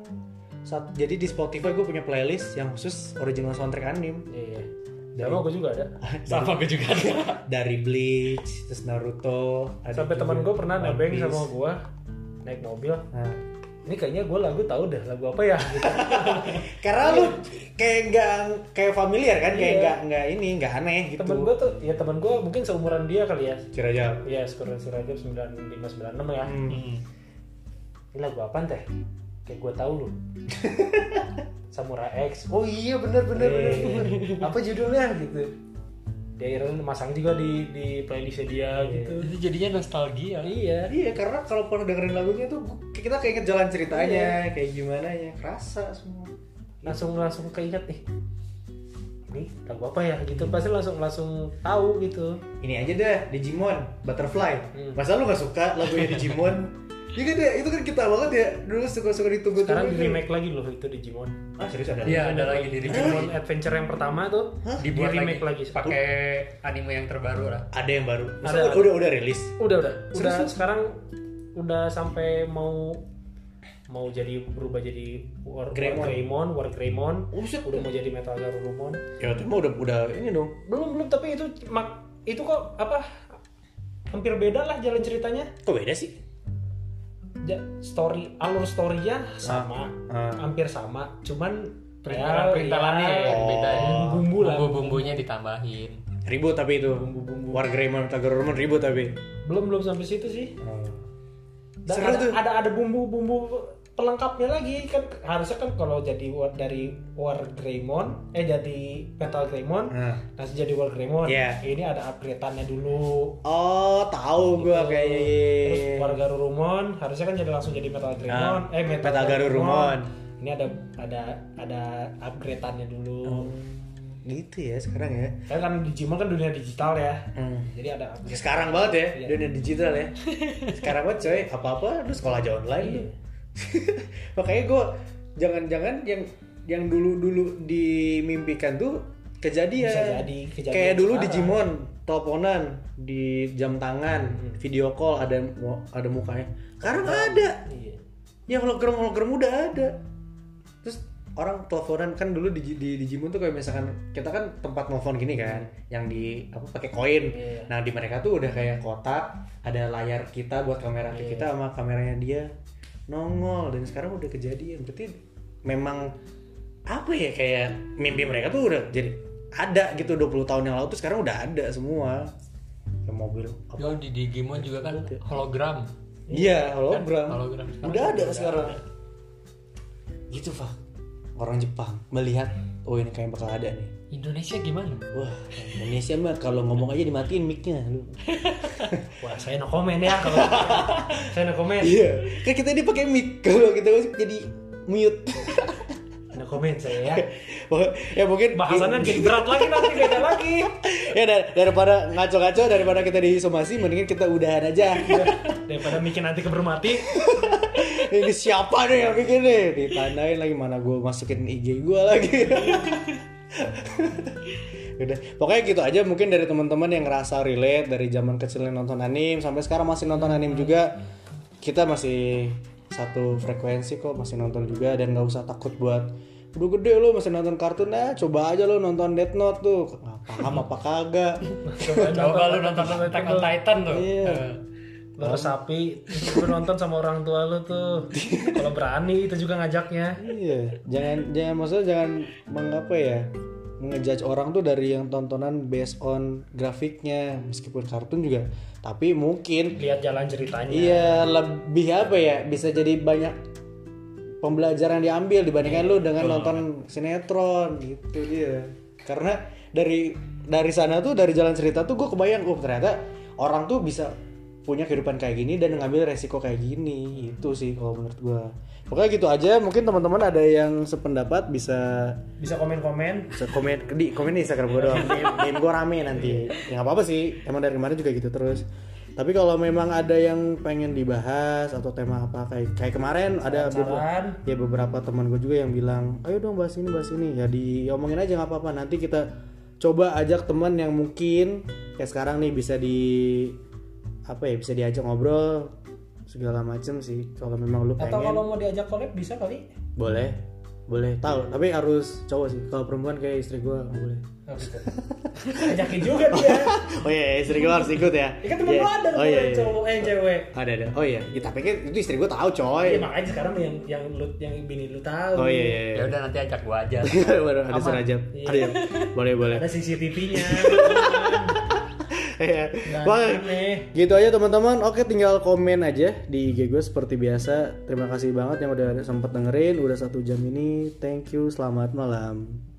saat jadi di Spotify gue punya playlist yang khusus original soundtrack anime. Iya sama gue juga ada. Sama gue juga ada. dari Bleach terus Naruto sampai teman gue pernah nebeng sama gue naik mobil. Nah, ini kayaknya gue lagu tahu dah lagu apa ya? Gitu. karena lu kayak nggak kayak familiar kan kayak Iya. nggak nggak ini nggak aneh gitu. Temen gue tuh ya temen gue mungkin seumuran dia kali ya. Cirajal ya sekurang Sirajab 9596 ya. Hmm. Ini lagu apa teh? Kayak gue tahu loh Samurai X. Oh iya bener bener bener, bener. apa judulnya? Gitu dia akhirnya masang juga di di playlistnya dia gitu Itu jadinya nostalgia. iya Iya karena kalau pernah dengerin lagunya tuh kita keinget jalan ceritanya kayak gimana ya kerasa semua. langsung langsung keinget nih nih lagu apa ya gitu pasti langsung langsung tahu gitu Ini aja deh Digimon Butterfly. Hmm. Masa lu gak suka lagunya Digimon? Iya kan ya, itu kan kita banget ya dulu suka-suka ditunggu sekarang di remake lagi loh itu Digimon Ah serius ada? Iya, ada lagi di Digimon Adventure yang pertama tuh dibuat di remake lagi, lagi. pakai anime yang terbaru lah. Ada yang baru. Masa Ada, udah, udah udah rilis? udah udah Serius udah sekarang udah sampai mau mau jadi berubah jadi War Greymon. War Greymon, War Greymon. Oh, buset. udah mau jadi Metal Garurumon. Ya itu mah udah udah ini dong. Belum belum tapi itu mak itu kok apa hampir beda lah jalan ceritanya. Kok beda sih? Story alur storynya sama, ah. hampir sama, cuman Perintalan-perintalannya ya, yang beda. bumbu lah. Bumbu-bumbunya ditambahin. Ribut tapi itu. Bumbu-bumbu. War Greymon Tagarurumon ribut tapi. Belum belum sampai situ sih. Dan Seru ada, tuh. ada ada bumbu-bumbu pelengkapnya lagi kan harusnya kan kalau jadi war, dari War Greymon eh jadi Metal Greymon Nah. langsung jadi War Greymon Iya. ini ada upgrade-annya dulu Oh, tahu gua Gitu. kayaknya. terus War Garurumon harusnya kan jadi langsung jadi Metal Greymon Ah, eh Metal, Metal Garurumon. ini ada ada ada upgrade-annya dulu Gitu ya sekarang ya. kan kan Digimon kan dunia digital ya Hmm. jadi ada upgrade Sekarang banget ya, Iya. dunia digital ya. Sekarang banget coy, apa-apa lu sekolah aja online Iya. Makanya gua jangan-jangan yang yang dulu-dulu dimimpikan tuh kejadian. Bisa jadi kejadian Kayak dulu sekarang. Digimon, teleponan di jam tangan, Hmm. video call ada ada mukanya. Sekarang ada. Iya. Yang hologram hologram udah ada. Terus orang teleponan kan dulu di, di Digimon tuh kayak misalkan kita kan tempat telepon gini kan, yang di apa pakai koin. Iya. Nah di mereka tuh udah kayak kotak, ada layar kita buat kamera Iya. kita sama kameranya dia nongol dan sekarang udah kejadian. Berarti memang apa ya kayak mimpi mereka tuh udah jadi ada gitu 20 tahun yang lalu tuh sekarang udah ada semua. Kayak mobil apa? Yo di Digimon juga kan hologram. Iya, hologram. Hologram sekarang Udah ada sekarang. ada. Gitu, Pak. Orang Jepang melihat oh ini kayak bakal ada nih. Indonesia gimana? Wah, Indonesia mah kalau ngomong aja dimatiin mic-nya lu. Wah, saya no comment ya kalau saya no comment. Iya. Kan kita ini pakai mic kalau kita jadi mute. No comment saya ya. ya mungkin Bahasannya jadi berat lagi nanti beda lagi. ya dar- daripada ngaco-ngaco daripada kita disomasi mendingan kita udahan aja. Daripada bikin nanti keburu mati. ini siapa nih yang bikin nih? Ditandain lagi mana gue masukin IG gue lagi. Udah, pokoknya gitu aja mungkin dari teman-teman yang ngerasa relate dari zaman kecilnya nonton anime sampai sekarang masih nonton anime juga. Kita masih satu frekuensi kok masih nonton juga dan nggak usah takut buat udah gede lo masih nonton kartun nah coba aja lo nonton Death Note tuh paham apa kagak Coba lu nonton Attack on Titan tuh. Iya. Baru sapi, lu nonton sama orang tua lu tuh. Kalau berani itu juga ngajaknya. Iya, jangan jangan maksudnya jangan mengapa ya ngejudge orang tuh dari yang tontonan based on grafiknya meskipun kartun juga tapi mungkin Lihat jalan ceritanya. iya lebih apa ya bisa jadi banyak pembelajaran diambil dibandingkan lu dengan nonton sinetron gitu dia karena dari dari sana tuh dari jalan cerita tuh gue kebayang oh ternyata orang tuh bisa punya kehidupan kayak gini dan ngambil resiko kayak gini. Itu sih kalau menurut gue pokoknya gitu aja. Mungkin teman-teman ada yang sependapat bisa Bisa komen-komen. bisa komen di komen di Instagram gue doang. DM gue rame nanti. Ya nggak apa-apa sih. Emang dari kemarin juga gitu terus. Tapi kalau memang ada yang pengen dibahas atau tema apa kayak kayak kemarin ada beberapa, ya beberapa teman gue juga yang bilang, ayo dong bahas ini bahas ini. Ya diomongin aja nggak apa-apa. Nanti kita coba ajak teman yang mungkin kayak sekarang nih bisa di apa ya bisa diajak ngobrol segala macem sih. Kalau memang lu Atau pengen kalau mau diajak collab bisa kali. boleh boleh tahu tapi harus cowok sih kalau perempuan kayak istri gue nggak boleh Oh, gitu. Ajakin juga dia. oh iya istri gue harus ikut ya Ya kan temen Iya. lu ada oh iya, iya. cowok eh cewek. ada ada oh iya ya, tapi kan itu istri gue tahu Iya coy makanya sekarang yang yang lu yang bini lu tahu. oh iya iya, iya. Ya udah nanti ajak gua aja. Baru ada Aman. serajap Iya. ada ya boleh boleh Ada CCTV-nya. Iya. Nggak Wah, gitu aja teman-teman. Oke tinggal komen aja di IG gue seperti biasa. Terima kasih banget yang udah sempat dengerin udah satu jam ini. Thank you selamat malam